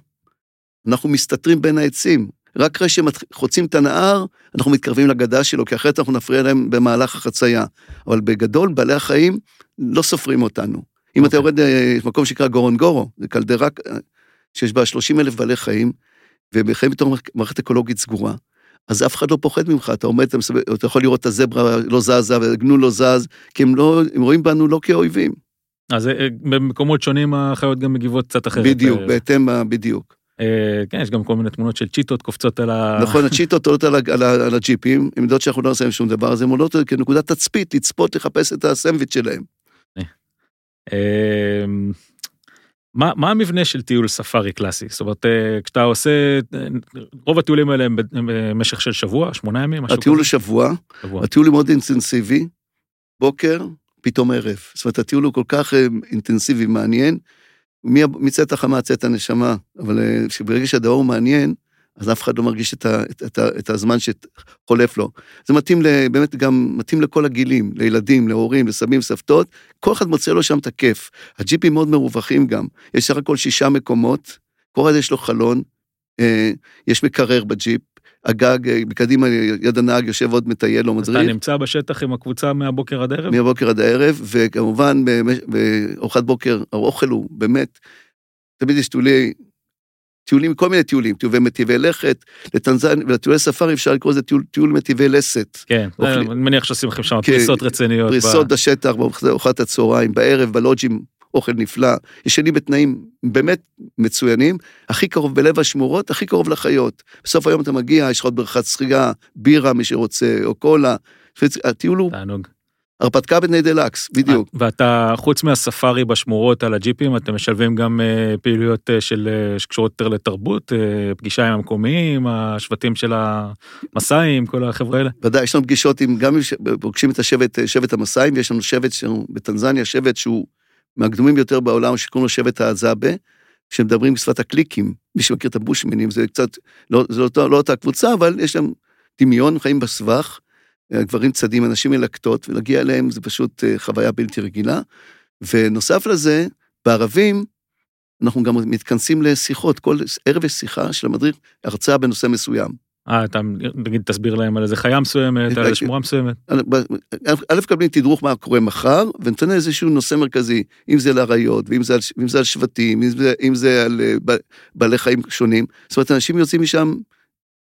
אנחנו מסתתרים בין העצים. רק אחרי שהם מתח- חוצים את הנהר, אנחנו מתקרבים לגדה שלו, כי אחרת אנחנו נפריע להם במהלך החצייה. אבל בגדול, בעלי החיים לא סופרים אותנו. אם אתה אוקיי. יורד אה, למקום שנקרא גורונגורו, זה קלדרה אה, שיש בה 30 אלף בעלי חיים, והם חיים בתור מערכת אקולוגית סגורה. אז אף אחד לא פוחד ממך, אתה עומד, אתה, מסתובב, אתה יכול לראות את הזברה לא זזה והגנול לא זז, כי הם לא, הם רואים בנו לא כאויבים. אז אה, במקומות שונים החיות גם מגיבות קצת אחרת. בדיוק, אה, בהתאם, ה- בדיוק. אה, כן, יש גם כל מיני תמונות של צ'יטות קופצות על ה... נכון, הצ'יטות עולות על, על, על הג'יפים, הן יודעות שאנחנו לא להם שום דבר, אז הן עולות כנקודת תצפית, לצפות, לחפש את הסנדוויץ' שלהם. אה, מה, מה המבנה של טיול ספארי קלאסי? זאת אומרת, אה, כשאתה עושה, אה, רוב הטיולים האלה הם הם במשך של שבוע, שמונה ימים, משהו הטיול הוא כזה? שבוע, שבוע. הטיול הוא מאוד אינטנסיבי, בוקר, פתאום ערב. זאת אומרת, הטיול הוא כל כך אה, אינטנסיבי, מעניין, מצאת החמה צאת הנשמה, אבל אה, שברגע שהדבר מעניין, אז אף אחד לא מרגיש את, ה, את, את, את הזמן שחולף לו. זה מתאים, ל, באמת גם מתאים לכל הגילים, לילדים, להורים, לסבים, סבתות, כל אחד מוצא לו שם את הכיף. הג'יפים מאוד מרווחים גם, יש סך הכל שישה מקומות, כל אחד יש לו חלון, אה, יש מקרר בג'יפ, הגג, אה, מקדימה ליד הנהג יושב עוד מטייל או אז אתה מדריך. נמצא בשטח עם הקבוצה מהבוקר עד ערב? מהבוקר עד הערב, וכמובן בארוחת בוקר, האוכל הוא באמת, תמיד יש טיולי, טיולים, כל מיני טיולים, טיולי מטיבי לכת, לטנזניה, ולטיולי ספארי אפשר לקרוא לזה טיול, טיול מטיבי לסת. כן, אוכלים. אני מניח שעושים לכם שם כן, פריסות רציניות. ב- פריסות בשטח, בארוחת הצהריים, בערב, בלוג'ים, אוכל נפלא, ישנים בתנאים באמת מצוינים, הכי קרוב בלב השמורות, הכי קרוב לחיות. בסוף היום אתה מגיע, יש לך עוד בריכת שחייה, בירה, מי שרוצה, או קולה. הטיול הוא תענוג. הרפתקה בתנאי דלקס, בדיוק. ואתה, חוץ מהספארי בשמורות על הג'יפים, אתם משלבים גם אה, פעילויות אה, של, אה, שקשורות יותר לתרבות, פגישה עם המקומיים, השבטים של המסעים, כל החבר'ה האלה? ודאי, יש לנו פגישות עם, גם אם פוגשים את השבט, שבט המסאים, ויש לנו שבט שלנו בטנזניה, שבט שהוא מהקדומים ביותר בעולם, שקוראים לו שבט האזאבה, שמדברים בשפת הקליקים, מי שמכיר את הבושמינים, זה קצת, לא, זה לא, לא אותה קבוצה, אבל יש להם דמיון, חיים בסבך, גברים צדים, אנשים מלקטות, ולהגיע אליהם זה פשוט אה, חוויה בלתי רגילה. ונוסף לזה, בערבים, אנחנו גם מתכנסים לשיחות, כל ערב יש שיחה של המדריך, הרצאה בנושא מסוים. אה, אתה, נגיד, תסביר להם על איזה חיה מסוימת, על איזה שמורה מסוימת. א', קבלים תדרוך מה קורה מחר, ונותן איזשהו נושא מרכזי, אם זה לאריות, ואם זה על, זה על שבטים, אם זה, אם זה על אה, בעלי חיים שונים. זאת אומרת, אנשים יוצאים משם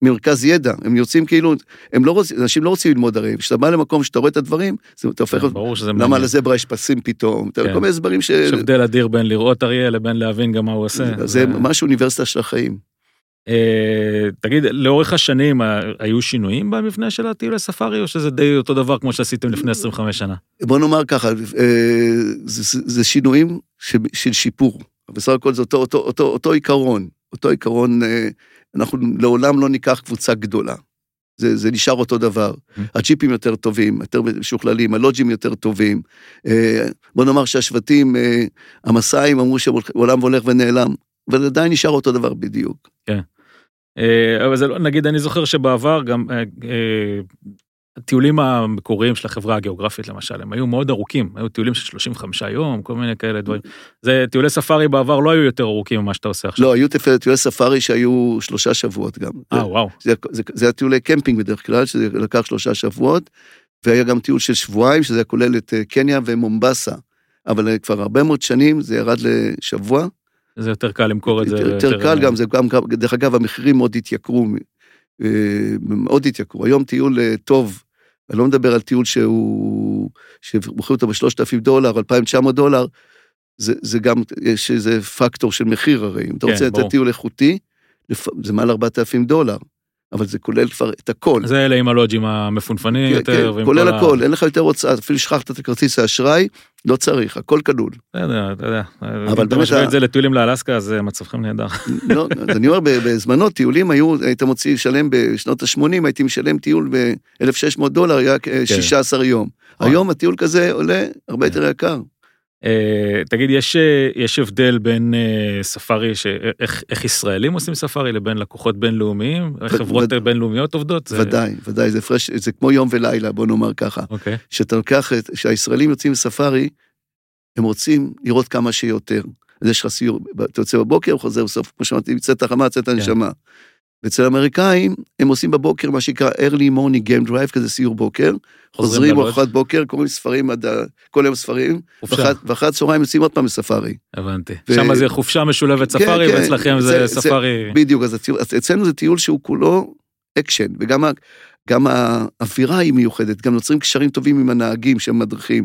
ממרכז ידע, הם יוצאים כאילו, הם לא רוצים, אנשים לא רוצים ללמוד הרי, כשאתה בא למקום שאתה רואה את הדברים, זה, אתה הופך, ברור שזה למה. לזברה יש פסים פתאום, כן. כל מיני הסברים ש... יש הבדל אדיר בין לראות אריה לבין להבין גם מה הוא עושה. זה ממש אוניברסיטה של החיים. אה, תגיד, לאורך השנים אה, היו שינויים במבנה של הטיולי ספארי, או שזה די אותו דבר כמו שעשיתם לפני 25 שנה? בוא נאמר ככה, אה, זה, זה, זה שינויים של, של שיפור. בסך הכל זה אותו, אותו, אותו, אותו עיקרון, אותו עיקרון, אה, אנחנו לעולם לא ניקח קבוצה גדולה. זה, זה נשאר אותו דבר. הג'יפים יותר טובים, יותר משוכללים, הלוג'ים יותר טובים. אה, בוא נאמר שהשבטים, אה, המסעים אמרו שהעולם הולך ונעלם, אבל עדיין נשאר אותו דבר בדיוק. אה, אבל זה לא, נגיד, אני זוכר שבעבר גם הטיולים המקוריים של החברה הגיאוגרפית למשל, הם היו מאוד ארוכים, היו טיולים של 35 יום, כל מיני כאלה דברים. זה טיולי ספארי בעבר לא היו יותר ארוכים ממה שאתה עושה עכשיו. לא, היו טיולי ספארי שהיו שלושה שבועות גם. אה, וואו. זה, זה, זה הטיולי קמפינג בדרך כלל, שזה לקח שלושה שבועות, והיה גם טיול של שבועיים, שזה כולל את קניה ומומבסה. אבל כבר הרבה מאוד שנים זה ירד לשבוע. זה יותר קל למכור את זה. יותר, יותר קל גם, זה גם, דרך אגב, המחירים מאוד התייקרו, מאוד התייקרו. היום טיול טוב, אני לא מדבר על טיול שהוא, שמוכרים אותו בשלושת אלפים דולר, 2,900 דולר, זה, זה גם, יש איזה פקטור של מחיר הרי, אם אתה כן, רוצה לתת טיול איכותי, זה מעל 4,000 דולר. אבל זה כולל כבר את הכל. זה אלה עם הלוג'ים המפונפנים כן, יותר. כן, כולל הכל, ה... אין לך יותר הוצאה, אפילו שכחת את הכרטיס האשראי, לא צריך, הכל כלול. בסדר, אתה יודע, אבל אתה משווה את זה לטיולים לאלסקה, אז מצבכם נהדר. לא, אז אני אומר, בזמנו טיולים היו, היית מוציא לשלם בשנות ה-80, הייתי משלם טיול ב-1,600 דולר, היה 16 כן. יום. היום הטיול כזה עולה הרבה יותר יקר. Uh, תגיד, יש, אה, יש הבדל בין uh, ספארי, איך, איך ישראלים עושים ספארי לבין לקוחות בינלאומיים? איך חברות ו- בינלאומיות עובדות? זה... ודאי, ודאי, זה פרש, זה כמו יום ולילה, בוא נאמר ככה. אוקיי. Okay. שאתה לוקח, כשהישראלים יוצאים לספארי, הם רוצים לראות כמה שיותר. אז יש לך סיור, אתה יוצא בבוקר, חוזר בסוף, כמו שאמרתי, יוצאת החמה, יוצאת הנשמה. כן. ואצל האמריקאים, הם עושים בבוקר מה שנקרא early morning game drive, כזה סיור בוקר, חוזרים ארוחת בוקר, קוראים ספרים עד, כל יום ספרים, ואחרי הצהריים יוצאים עוד פעם לספארי. הבנתי. ו... שם זה חופשה משולבת כן, ספארי, כן, ואצלכם זה, זה ספארי. בדיוק, אז הטיול, אצלנו זה טיול שהוא כולו אקשן, וגם גם האווירה היא מיוחדת, גם נוצרים קשרים טובים עם הנהגים שהם מדריכים,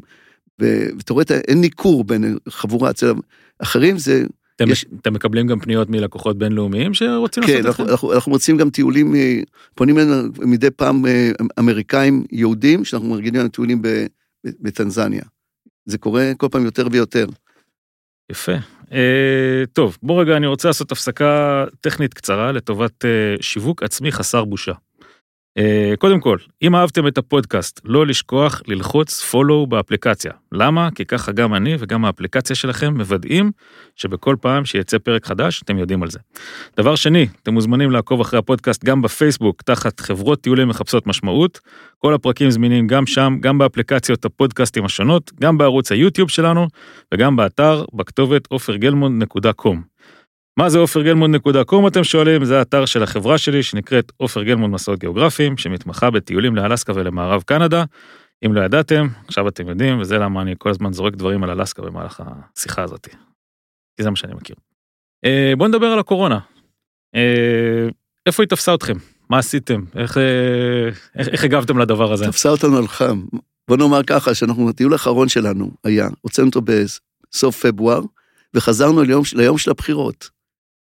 ואתה רואה, אין ניכור בין חבורה, אצל אחרים זה אתם, יש... אתם מקבלים גם פניות מלקוחות בינלאומיים שרוצים כן, לעשות את זה? כן, אנחנו, אנחנו מוצאים גם טיולים, אה, פונים אלינו מדי פעם אה, אמריקאים יהודים, שאנחנו מארגנים להם טיולים בטנזניה. זה קורה כל פעם יותר ויותר. יפה. אה, טוב, בוא רגע, אני רוצה לעשות הפסקה טכנית קצרה לטובת אה, שיווק עצמי חסר בושה. Uh, קודם כל, אם אהבתם את הפודקאסט, לא לשכוח ללחוץ follow באפליקציה. למה? כי ככה גם אני וגם האפליקציה שלכם מוודאים שבכל פעם שיצא פרק חדש, אתם יודעים על זה. דבר שני, אתם מוזמנים לעקוב אחרי הפודקאסט גם בפייסבוק, תחת חברות טיולים מחפשות משמעות. כל הפרקים זמינים גם שם, גם באפליקציות הפודקאסטים השונות, גם בערוץ היוטיוב שלנו, וגם באתר, בכתובת עופרגלמונד.com. מה זה עופרגלמונד.קום אתם שואלים? זה האתר של החברה שלי שנקראת עופר גלמונד מסעות גיאוגרפיים, שמתמחה בטיולים לאלסקה ולמערב קנדה. אם לא ידעתם, עכשיו אתם יודעים, וזה למה אני כל הזמן זורק דברים על אלסקה במהלך השיחה הזאת. כי זה מה שאני מכיר. אה, בואו נדבר על הקורונה. אה, איפה היא תפסה אתכם? מה עשיתם? איך, אה, איך, איך הגבתם לדבר הזה? תפסה אותנו על חם. בוא נאמר ככה, שאנחנו, הטיול האחרון שלנו היה, הוצאנו אותו בסוף פברואר, וחזרנו ליום, ליום של הבחירות.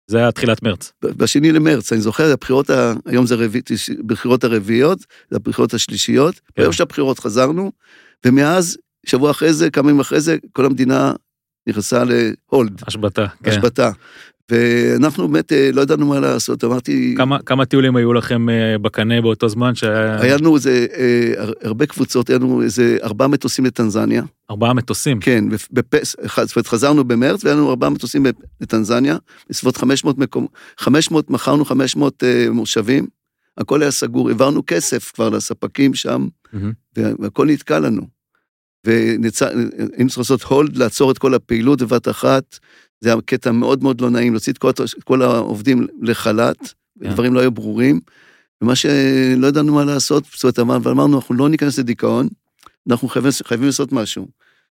זה היה תחילת מרץ. בשני למרץ, אני זוכר, הבחירות, ה... היום זה רביע, בחירות הרביעיות, זה הבחירות השלישיות, כן. ביום של הבחירות חזרנו, ומאז, שבוע אחרי זה, כמה ימים אחרי זה, כל המדינה נכנסה להולד. השבתה, כן. השבתה. ואנחנו באמת אה, לא ידענו מה לעשות, אמרתי... כמה, כמה טיולים היו לכם אה, בקנה באותו זמן שהיה... היה לנו איזה, אה, הרבה קבוצות, היה לנו איזה ארבעה מטוסים לטנזניה. ארבעה מטוסים? כן, בפס... זאת אומרת, חזרנו במרץ והיה לנו ארבעה מטוסים לטנזניה, בסביבות 500 מקום, 500, מכרנו 500 מושבים, הכל היה סגור, העברנו כסף כבר לספקים שם, mm-hmm. והכל נתקע לנו. והיינו צריכים לעשות הולד, לעצור את כל הפעילות בבת אחת. זה היה קטע מאוד מאוד לא נעים, להוציא את כל, כל העובדים לחל"ת, yeah. כן. דברים לא היו ברורים, ומה שלא ידענו מה לעשות, זאת אומרת, ואמרנו, אנחנו לא ניכנס לדיכאון, אנחנו חייבים, חייבים לעשות משהו.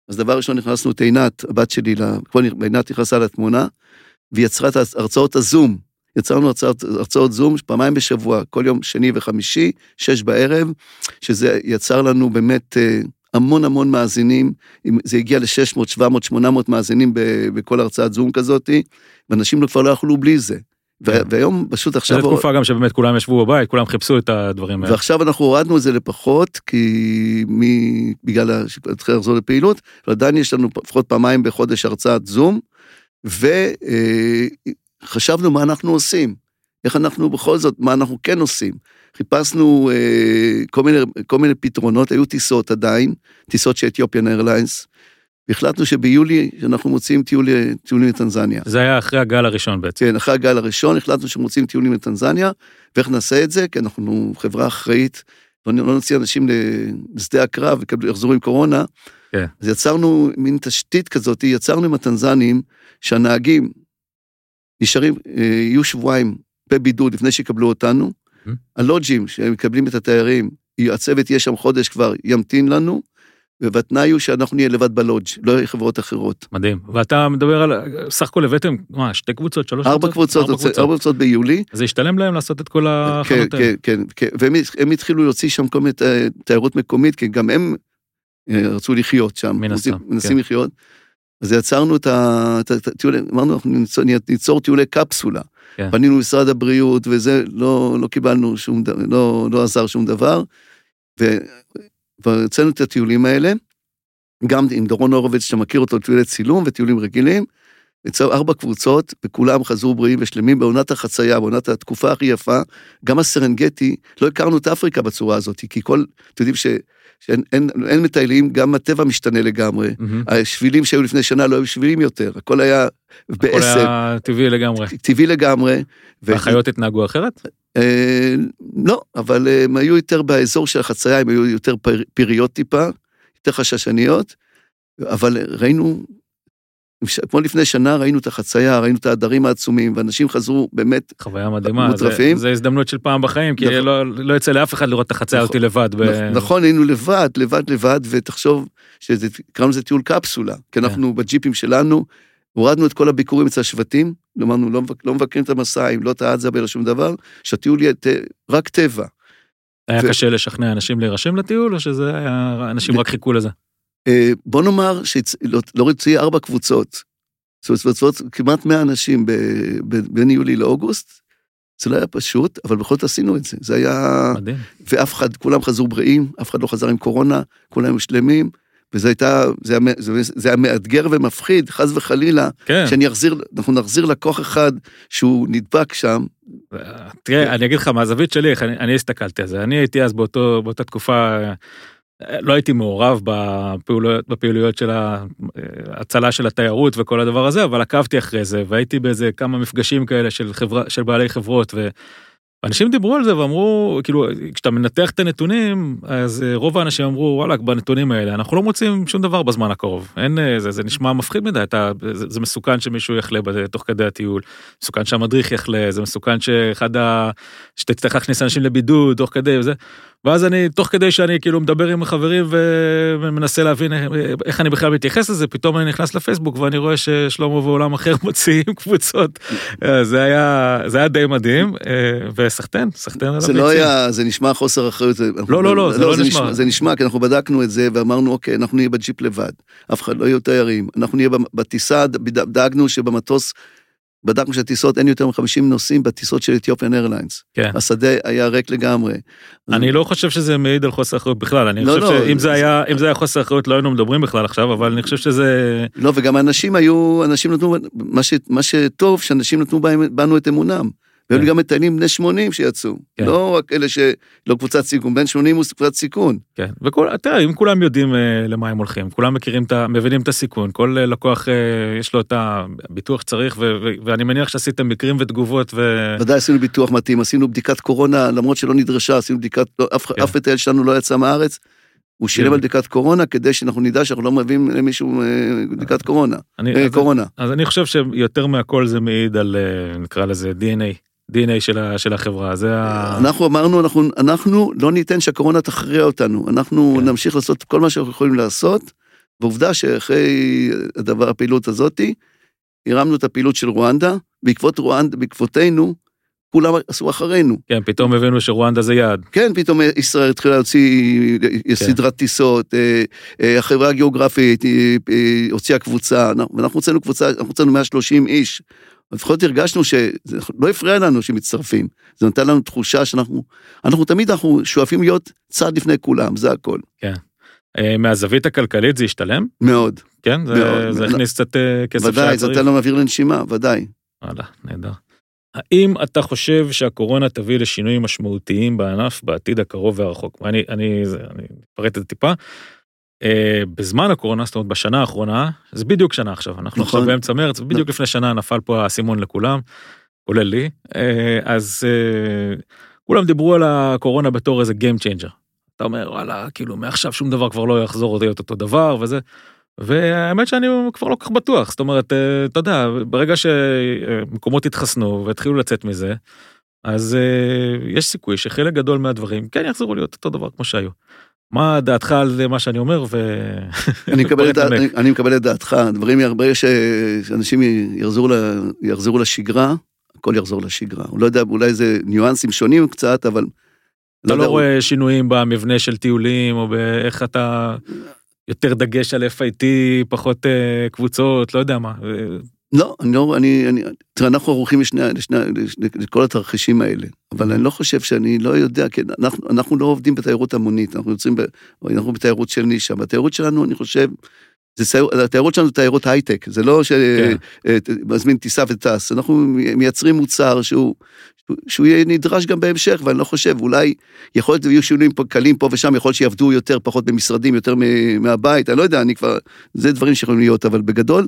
אז דבר ראשון נכנסנו את עינת, הבת שלי, פה עינת נכנסה לתמונה, והיא יצרה את הרצאות הזום. יצרנו הרצאות, הרצאות זום פעמיים בשבוע, כל יום שני וחמישי, שש בערב, שזה יצר לנו באמת אה, המון המון מאזינים, זה הגיע ל-600, 700, 800 מאזינים בכל הרצאת זום כזאתי, ואנשים כבר לא יכלו בלי זה. כן. והיום פשוט עכשיו... זו תקופה גם שבאמת כולם ישבו בבית, כולם חיפשו את הדברים האלה. ועכשיו אנחנו הורדנו את זה לפחות, כי מ... בגלל שהתחיל לחזור לפעילות, ועדיין יש לנו לפחות פעמיים בחודש הרצאת זום, וחשבנו מה אנחנו עושים, איך אנחנו בכל זאת, מה אנחנו כן עושים. חיפשנו אה, כל, מיני, כל מיני פתרונות, היו טיסות עדיין, טיסות של אתיופיאן איירליינס, והחלטנו שביולי אנחנו מוציאים טיול, טיולים לטנזניה. זה היה אחרי הגל הראשון בעצם. כן, אחרי הגל הראשון החלטנו שמוצאים טיולים לטנזניה, ואיך נעשה את זה? כי אנחנו חברה אחראית, לא, לא נוציא אנשים לשדה הקרב ויחזרו עם קורונה. כן. אז יצרנו מין תשתית כזאת, יצרנו עם הטנזנים, שהנהגים נשארים, אה, יהיו שבועיים בבידוד לפני שיקבלו אותנו. Mhm. הלוג'ים שמקבלים את התיירים, הצוות יהיה שם חודש כבר, ימתין לנו, והתנאי הוא שאנחנו נהיה לבד בלודג', לא חברות אחרות. מדהים. ואתה מדבר על, סך הכל הבאתם, מה, שתי קבוצות, שלוש ארבע קבוצות, ארבע קבוצות ביולי. זה השתלם להם לעשות את כל כן, ההכנות האלה. כן, כן, כן, והם הם התחילו להוציא שם כל מיני ת- תיירות מקומית, כי גם הם אה, רצו לחיות שם. מן הסתם, מנסים כן. לחיות. אז יצרנו את ה- את ה- את הטיולי, אמרנו, אנחנו ניצור, ניצור טיולי קפסולה. כן. פנינו למשרד הבריאות, וזה, לא, לא קיבלנו שום דבר, לא, לא עזר שום דבר. והוצאנו את הטיולים האלה, גם עם דורון הורוביץ, שאתה מכיר אותו, טיולי צילום וטיולים רגילים. יצאו ארבע קבוצות, וכולם חזרו בריאים ושלמים בעונת החצייה, בעונת התקופה הכי יפה. גם הסרנגטי, לא הכרנו את אפריקה בצורה הזאת, כי כל, אתם יודעים ש, שאין אין, אין מטיילים, גם הטבע משתנה לגמרי. מהמם. השבילים שהיו לפני שנה לא היו שבילים יותר, הכל היה הכל בעשב, היה טבעי לגמרי. טבעי לגמרי. ו- והחיות התנהגו אחרת? אה, לא, אבל אה, הם היו יותר באזור של החצייה, הם היו יותר פר, פריות טיפה, יותר חששניות, אבל ראינו, כמו לפני שנה ראינו את החצייה, ראינו את העדרים העצומים, ואנשים חזרו באמת, חוויה מדהימה. מוטרפים. זה- זה הזדמנות של פעם בחיים, כי נכון. לא לא יצא לאף אחד לראות את החציה נכון. אותי לבד. ב- נכ- נכון, היינו לבד, לבד, לבד, ותחשוב שקראנו לזה טיול קפסולה, כי כן. אנחנו בג'יפים שלנו, הורדנו את כל הביקורים אצל השבטים, אמרנו, לא, מבק- לא מבקרים את המסעים, לא את האדזבה, לא שום דבר, שהטיול יהיה רק טבע. היה ו- קשה לשכנע אנשים להירשם לטיול, או שזה היה, אנשים רק חיכו לזה? אה, בוא נאמר שלא רצוי ארבע קבוצות, זאת אומרת, כמעט 100 אנשים ב- ב- בין יולי לאוגוסט, זה לא היה פשוט, אבל בכל זאת עשינו את זה. זה היה... מדהים. ואף אחד, כולם חזרו בריאים, אף אחד לא חזר עם קורונה, כולם היו שלמים, וזה הייתה, זה היה, זה, זה היה מאתגר ומפחיד, חס וחלילה, כן. שאני אחזיר, אנחנו נחזיר לקוח אחד שהוא נדבק שם, תראה, אני אגיד לך מהזווית שלי, אני, אני הסתכלתי על זה. אני הייתי אז באותו, באותה תקופה, לא הייתי מעורב בפעילויות, בפעילויות של ההצלה של התיירות וכל הדבר הזה, אבל עקבתי אחרי זה, והייתי באיזה כמה מפגשים כאלה של, חברה, של בעלי חברות. ואנשים דיברו על זה ואמרו, כאילו, כשאתה מנתח את הנתונים, אז אה, רוב האנשים אמרו, וואלה, בנתונים האלה, אנחנו לא מוצאים שום דבר בזמן הקרוב. אין, אה, זה, זה נשמע מפחיד מדי, אתה, זה, זה מסוכן שמישהו יחלה תוך כדי הטיול, מסוכן שהמדריך יחלה, זה מסוכן שאחד ה... שתצטרך להכניס אנשים לבידוד תוך כדי וזה. ואז אני, תוך כדי שאני כאילו מדבר עם החברים ו- ומנסה להבין איך- אני בכלל מתייחס לזה, פתאום אני נכנס לפייסבוק ואני רואה ששלמה ועולם אחר מוציאים קבוצות. אה, זה היה, זה היה די מדהים, אה, וסחטיין, סחטיין על זה לא. היה, זה נשמע חוסר אחריות. לא, לא, לא, זה לא נשמע. זה נשמע, כי אנחנו בדקנו את זה ואמרנו, אוקיי, אנחנו נהיה בג'יפ לבד, אף אחד לא יהיו תיירים, אנחנו נהיה בטיסה, דאגנו שבמטוס, בדקנו שהטיסות אין יותר מ-50 נוסעים בטיסות של Ethiopian Airlines. כן. השדה היה ריק לגמרי. אני לא חושב שזה מעיד על חוסר אחריות בכלל, אני לא, חושב לא, שאם זה- זה היה, אם זה היה חוסר אחריות לא היינו מדברים בכלל עכשיו, אבל אני חושב שזה... לא, וגם אנשים היו, אנשים נתנו, מה, ש, מה שטוב, שאנשים נתנו בנו את אמונם. והיו לי כן. גם מטיילים בני 80 שיצאו. כן. לא רק אלה שלא קבוצת סיכון, בן 80 הוא קבוצת סיכון. כן, וכל, תראה, אם כולם יודעים אה, למה הם הולכים, כולם מכירים את ה... מבינים את הסיכון, כל אה, לקוח אה, יש לו את הביטוח שצריך, ו, ו, ואני מניח שעשיתם מקרים ותגובות, ו... ודאי עשינו ביטוח מתאים, עשינו בדיקת קורונה, למרות שלא נדרשה, עשינו בדיקת, לא, אף, כן. אף מטייל שלנו לא יצא מהארץ. הוא שילם. על בדיקת קורונה כדי שאנחנו נדע שאנחנו לא מביאים למישהו אה, בדיקת קורונה. אני, אה, אז, קורונה. אז אני חושב שיותר מהכל זה מעיד על, אה, נקרא לזה DNA, DNA של, ה, של החברה, זה ה... אנחנו אמרנו, אנחנו, אנחנו לא ניתן שהקורונה תכריע אותנו, אנחנו כן. נמשיך לעשות כל מה שאנחנו יכולים לעשות, ועובדה שאחרי הדבר, הפעילות הזאתי, הרמנו את הפעילות של רואנדה, בעקבות רואנדה, בעקבותינו, כולם עשו אחרינו. כן, פתאום הבינו שרואנדה זה יעד. כן, פתאום ישראל התחילה להוציא כן. סדרת טיסות, אה, אה, החברה הגיאוגרפית אה, אה, הוציאה קבוצה, אנחנו- ואנחנו הוצאנו קבוצה, אנחנו הוצאנו 130 איש. לפחות הרגשנו שזה לא הפריע לנו שמצטרפים, זה נתן לנו תחושה שאנחנו, אנחנו תמיד אנחנו שואפים להיות צעד לפני כולם, זה הכל, אה, מהזווית הכלכלית זה השתלם? מאוד, כן? זה, מאוד. זה הכניס קצת אה, כסף שהיה ודאי, זה צריך? נותן לנו אוויר לנשימה, ודאי. וואלה, נהדר. האם אתה חושב שהקורונה תביא לשינויים משמעותיים בענף בעתיד הקרוב והרחוק? אני, אני, אני אפרט את זה טיפה. אה, בזמן הקורונה, זאת אומרת בשנה האחרונה, זה בדיוק שנה עכשיו, אנחנו נכון. עכשיו באמצע מרץ, בדיוק לפני שנה נפל פה האסימון לכולם, כולל לי, אה, אז אה, כולם דיברו על הקורונה בתור איזה Game Changer. אתה אומר, וואלה, כאילו, מעכשיו שום דבר כבר לא יחזור להיות אותו דבר וזה. והאמת שאני כבר לא כל כך בטוח, זאת אומרת, אתה יודע, ברגע שמקומות התחסנו והתחילו לצאת מזה, אז יש סיכוי שחלק גדול מהדברים כן יחזרו להיות אותו דבר כמו שהיו. מה דעתך על מה שאני אומר ו... אני מקבל, את. אני, אני מקבל את דעתך, דברים, ש- שאנשים יחזרו, ל, יחזרו לשגרה, הכל יחזור לשגרה. הוא לא יודע, אולי זה ניואנסים שונים קצת, אבל... אתה לא יודע, רואה שינויים במבנה של טיולים או באיך אתה יותר דגש על FIT, פחות אה, קבוצות, לא יודע מה. אה, לא, אני לא, אני, אני, תראה, אנחנו ערוכים לשני, לשני, לשני, לכל התרחישים האלה, אבל אני לא חושב שאני לא יודע, כן, אנחנו, אנחנו לא עובדים בתיירות המונית, אנחנו יוצאים, ב, אנחנו בתיירות של נישה, בתיירות שלנו, אני חושב, זה, התיירות שלנו זה תיירות הייטק, זה לא כן. שמזמין טיסה וטס, אנחנו מייצרים מוצר שהוא, שהוא- יהיה נדרש גם בהמשך, ואני לא חושב, אולי, יכול להיות שיהיו שינויים קלים פה ושם, יכול להיות שיעבדו יותר, פחות במשרדים, יותר מהבית, אני לא יודע, אני כבר, זה דברים שיכולים להיות, אבל בגדול,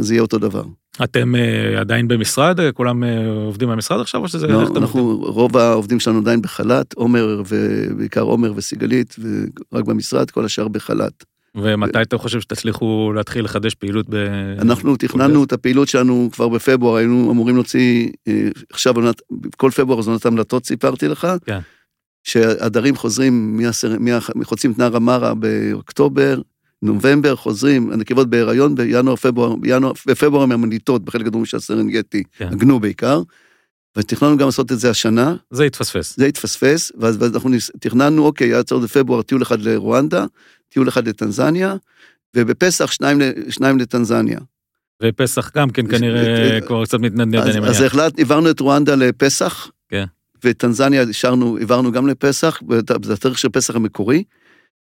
זה יהיה אותו דבר. אתם אה, עדיין במשרד? אה, כולם אה, עובדים במשרד עכשיו או שזה... לא, אתם עובדים? אנחנו, רוב העובדים שלנו עדיין בחל"ת, עומר, ובעיקר עומר וסיגלית, ורק במשרד, כל השאר בחל"ת. ומתי אתם חושבים שתצליחו להתחיל לחדש פעילות ב... אנחנו תכננו את הפעילות שלנו כבר בפברואר, היינו אמורים להוציא, אה, עכשיו כל פברואר זו עונת המלטות, סיפרתי לך. כן. שהדרים חוזרים, מהסר- מה- חוצים את נהר המרה באוקטובר, נובמבר, חוזרים, הנקבות בהיריון בינואר, פברואר, בינואר, בפברואר מהמליטות, בחלק גדול של הסרנגטי, כן. הגנו בעיקר. ותכננו גם לעשות את זה השנה, זה התפספס. זה התפספס, ואז ואז אנחנו ניס- תכננו, אוקיי, עד סוף בפברואר טיול אחד לרואנדה, טיול אחד לטנזניה, ובפסח שניים, שניים לטנזניה. ופסח גם כן כנראה אה, כבר קצת מתנדנד, אז, אני אז מניח. החלט, העברנו את רואנדה לפסח, כן. וטנזניה השארנו, העברנו גם לפסח, זה התאריך של פסח המקורי,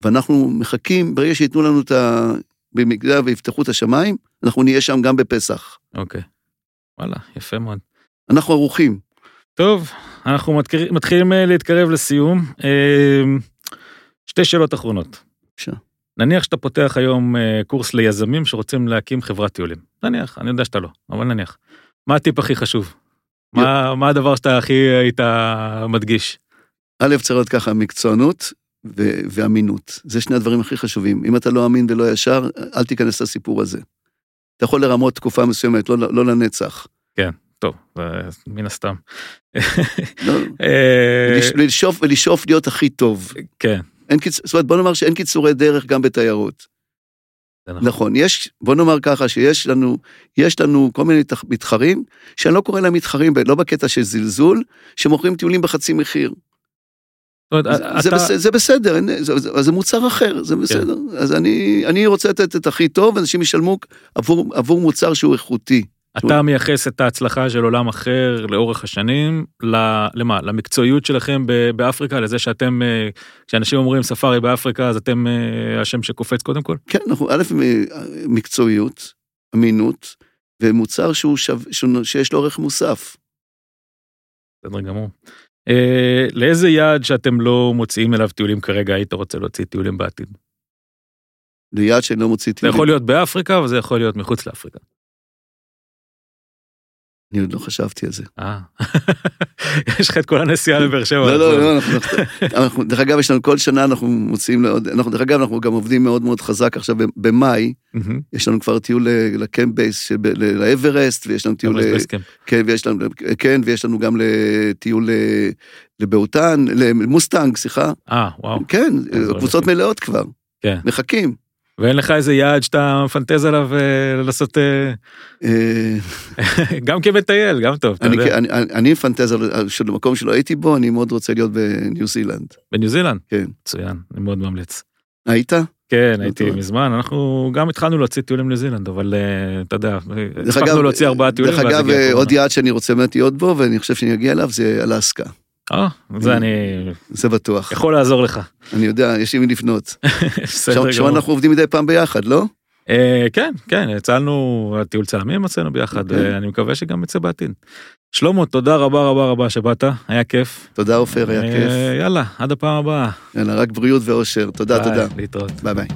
ואנחנו מחכים, ברגע שייתנו לנו את ה... במידה ויפתחו את השמיים, אנחנו נהיה שם גם בפסח. אוקיי. וואלה, יפה מאוד. אנחנו ערוכים. טוב, אנחנו מתקר- מתחילים אה, להתקרב לסיום. אה, שתי שאלות אחרונות. בבקשה. נניח שאתה פותח היום אה, קורס ליזמים שרוצים להקים חברת טיולים. נניח, אני יודע שאתה לא, אבל נניח. מה הטיפ הכי חשוב? מה, מה הדבר שאתה הכי היית מדגיש? א', צריך להיות ככה, מקצוענות ו- ואמינות. זה שני הדברים הכי חשובים. אם אתה לא אמין ולא ישר, אל תיכנס לסיפור הזה. אתה יכול לרמות תקופה מסוימת, לא, לא לנצח. טוב, זה מן הסתם. לא, אה, ולש- ולשאוף, להיות הכי טוב. כן, אין קיצ... זאת אומרת, בוא נאמר שאין קיצורי דרך גם בתיירות. נכון. נכון, יש, בוא נאמר ככה, שיש לנו, יש לנו כל מיני תח- מתחרים, שאני לא קורא להם מתחרים, לא בקטע של זלזול, שמוכרים טיולים בחצי מחיר. אומרת, זה, אתה- בסדר, זה בסדר, אין- זה, זה, זה מוצר אחר, זה בסדר. אז אני, אני רוצה לתת את הכי טוב, אנשים ישלמו עבור, עבור מוצר שהוא איכותי. אתה מייחס את ההצלחה של עולם אחר לאורך השנים, למה? למקצועיות שלכם באפריקה, לזה שאתם, אה, כשאנשים אומרים ספארי באפריקה, אז אתם אה, השם שקופץ קודם כל? כן, אנחנו, א', מקצועיות, אמינות, ומוצר שהוא שו, שיש לו ערך מוסף. בסדר גמור. אה, לאיזה יעד שאתם לא מוציאים אליו טיולים כרגע, היית רוצה להוציא טיולים בעתיד? ליעד שאני לא מוציא זה טיולים. יכול להיות באפריקה וזה יכול להיות מחוץ לאפריקה. אני עוד לא חשבתי על זה. אה, יש לך את כל הנסיעה לבאר שבע. לא, לא, לא, אנחנו, דרך אגב, יש לנו כל שנה אנחנו מוציאים לעוד, אנחנו, דרך אגב, אנחנו גם עובדים מאוד מאוד חזק עכשיו במאי. יש לנו כבר טיול ל camp base, לאברסט, ויש לנו טיול. כן, ויש לנו, כן, ויש לנו גם לטיול לבהוטן, למוסטנג, סליחה, אה, וואו. כן, קבוצות. מלאות כבר, כן. מחכים. ואין לך איזה יעד שאתה מפנטז עליו אה, לעשות, אה, אה, גם כמטייל, גם טוב, אתה יודע. אני, מפנטז על של מקום שלא הייתי בו, אני מאוד רוצה להיות בניו זילנד. בניו זילנד? כן. מצוין, אני מאוד ממליץ. היית? כן, לא הייתי. מזמן, אנחנו גם התחלנו להוציא טיולים לניו זילנד, אבל אתה יודע, הספקנו להוציא ארבעה טיולים, דרך אגב. עוד יעד שאני רוצה באמת להיות בו, ואני חושב שאני אגיע אליו, זה אלסקה. אה, זה אני זה בטוח. יכול לעזור לך. אני יודע, יש לי מי לפנות. בסדר גמור. אנחנו עובדים מדי פעם ביחד, לא? אה, כן, כן, אצלנו, טיול צלמים עשינו ביחד, אוקיי. ואני מקווה שגם יצא בעתיד. שלמה, תודה רבה רבה רבה שבאת, היה כיף. תודה עופר, היה אה, כיף. יאללה, עד הפעם הבאה. יאללה, רק בריאות ואושר. תודה, ביי, תודה. להתראות. ביי ביי.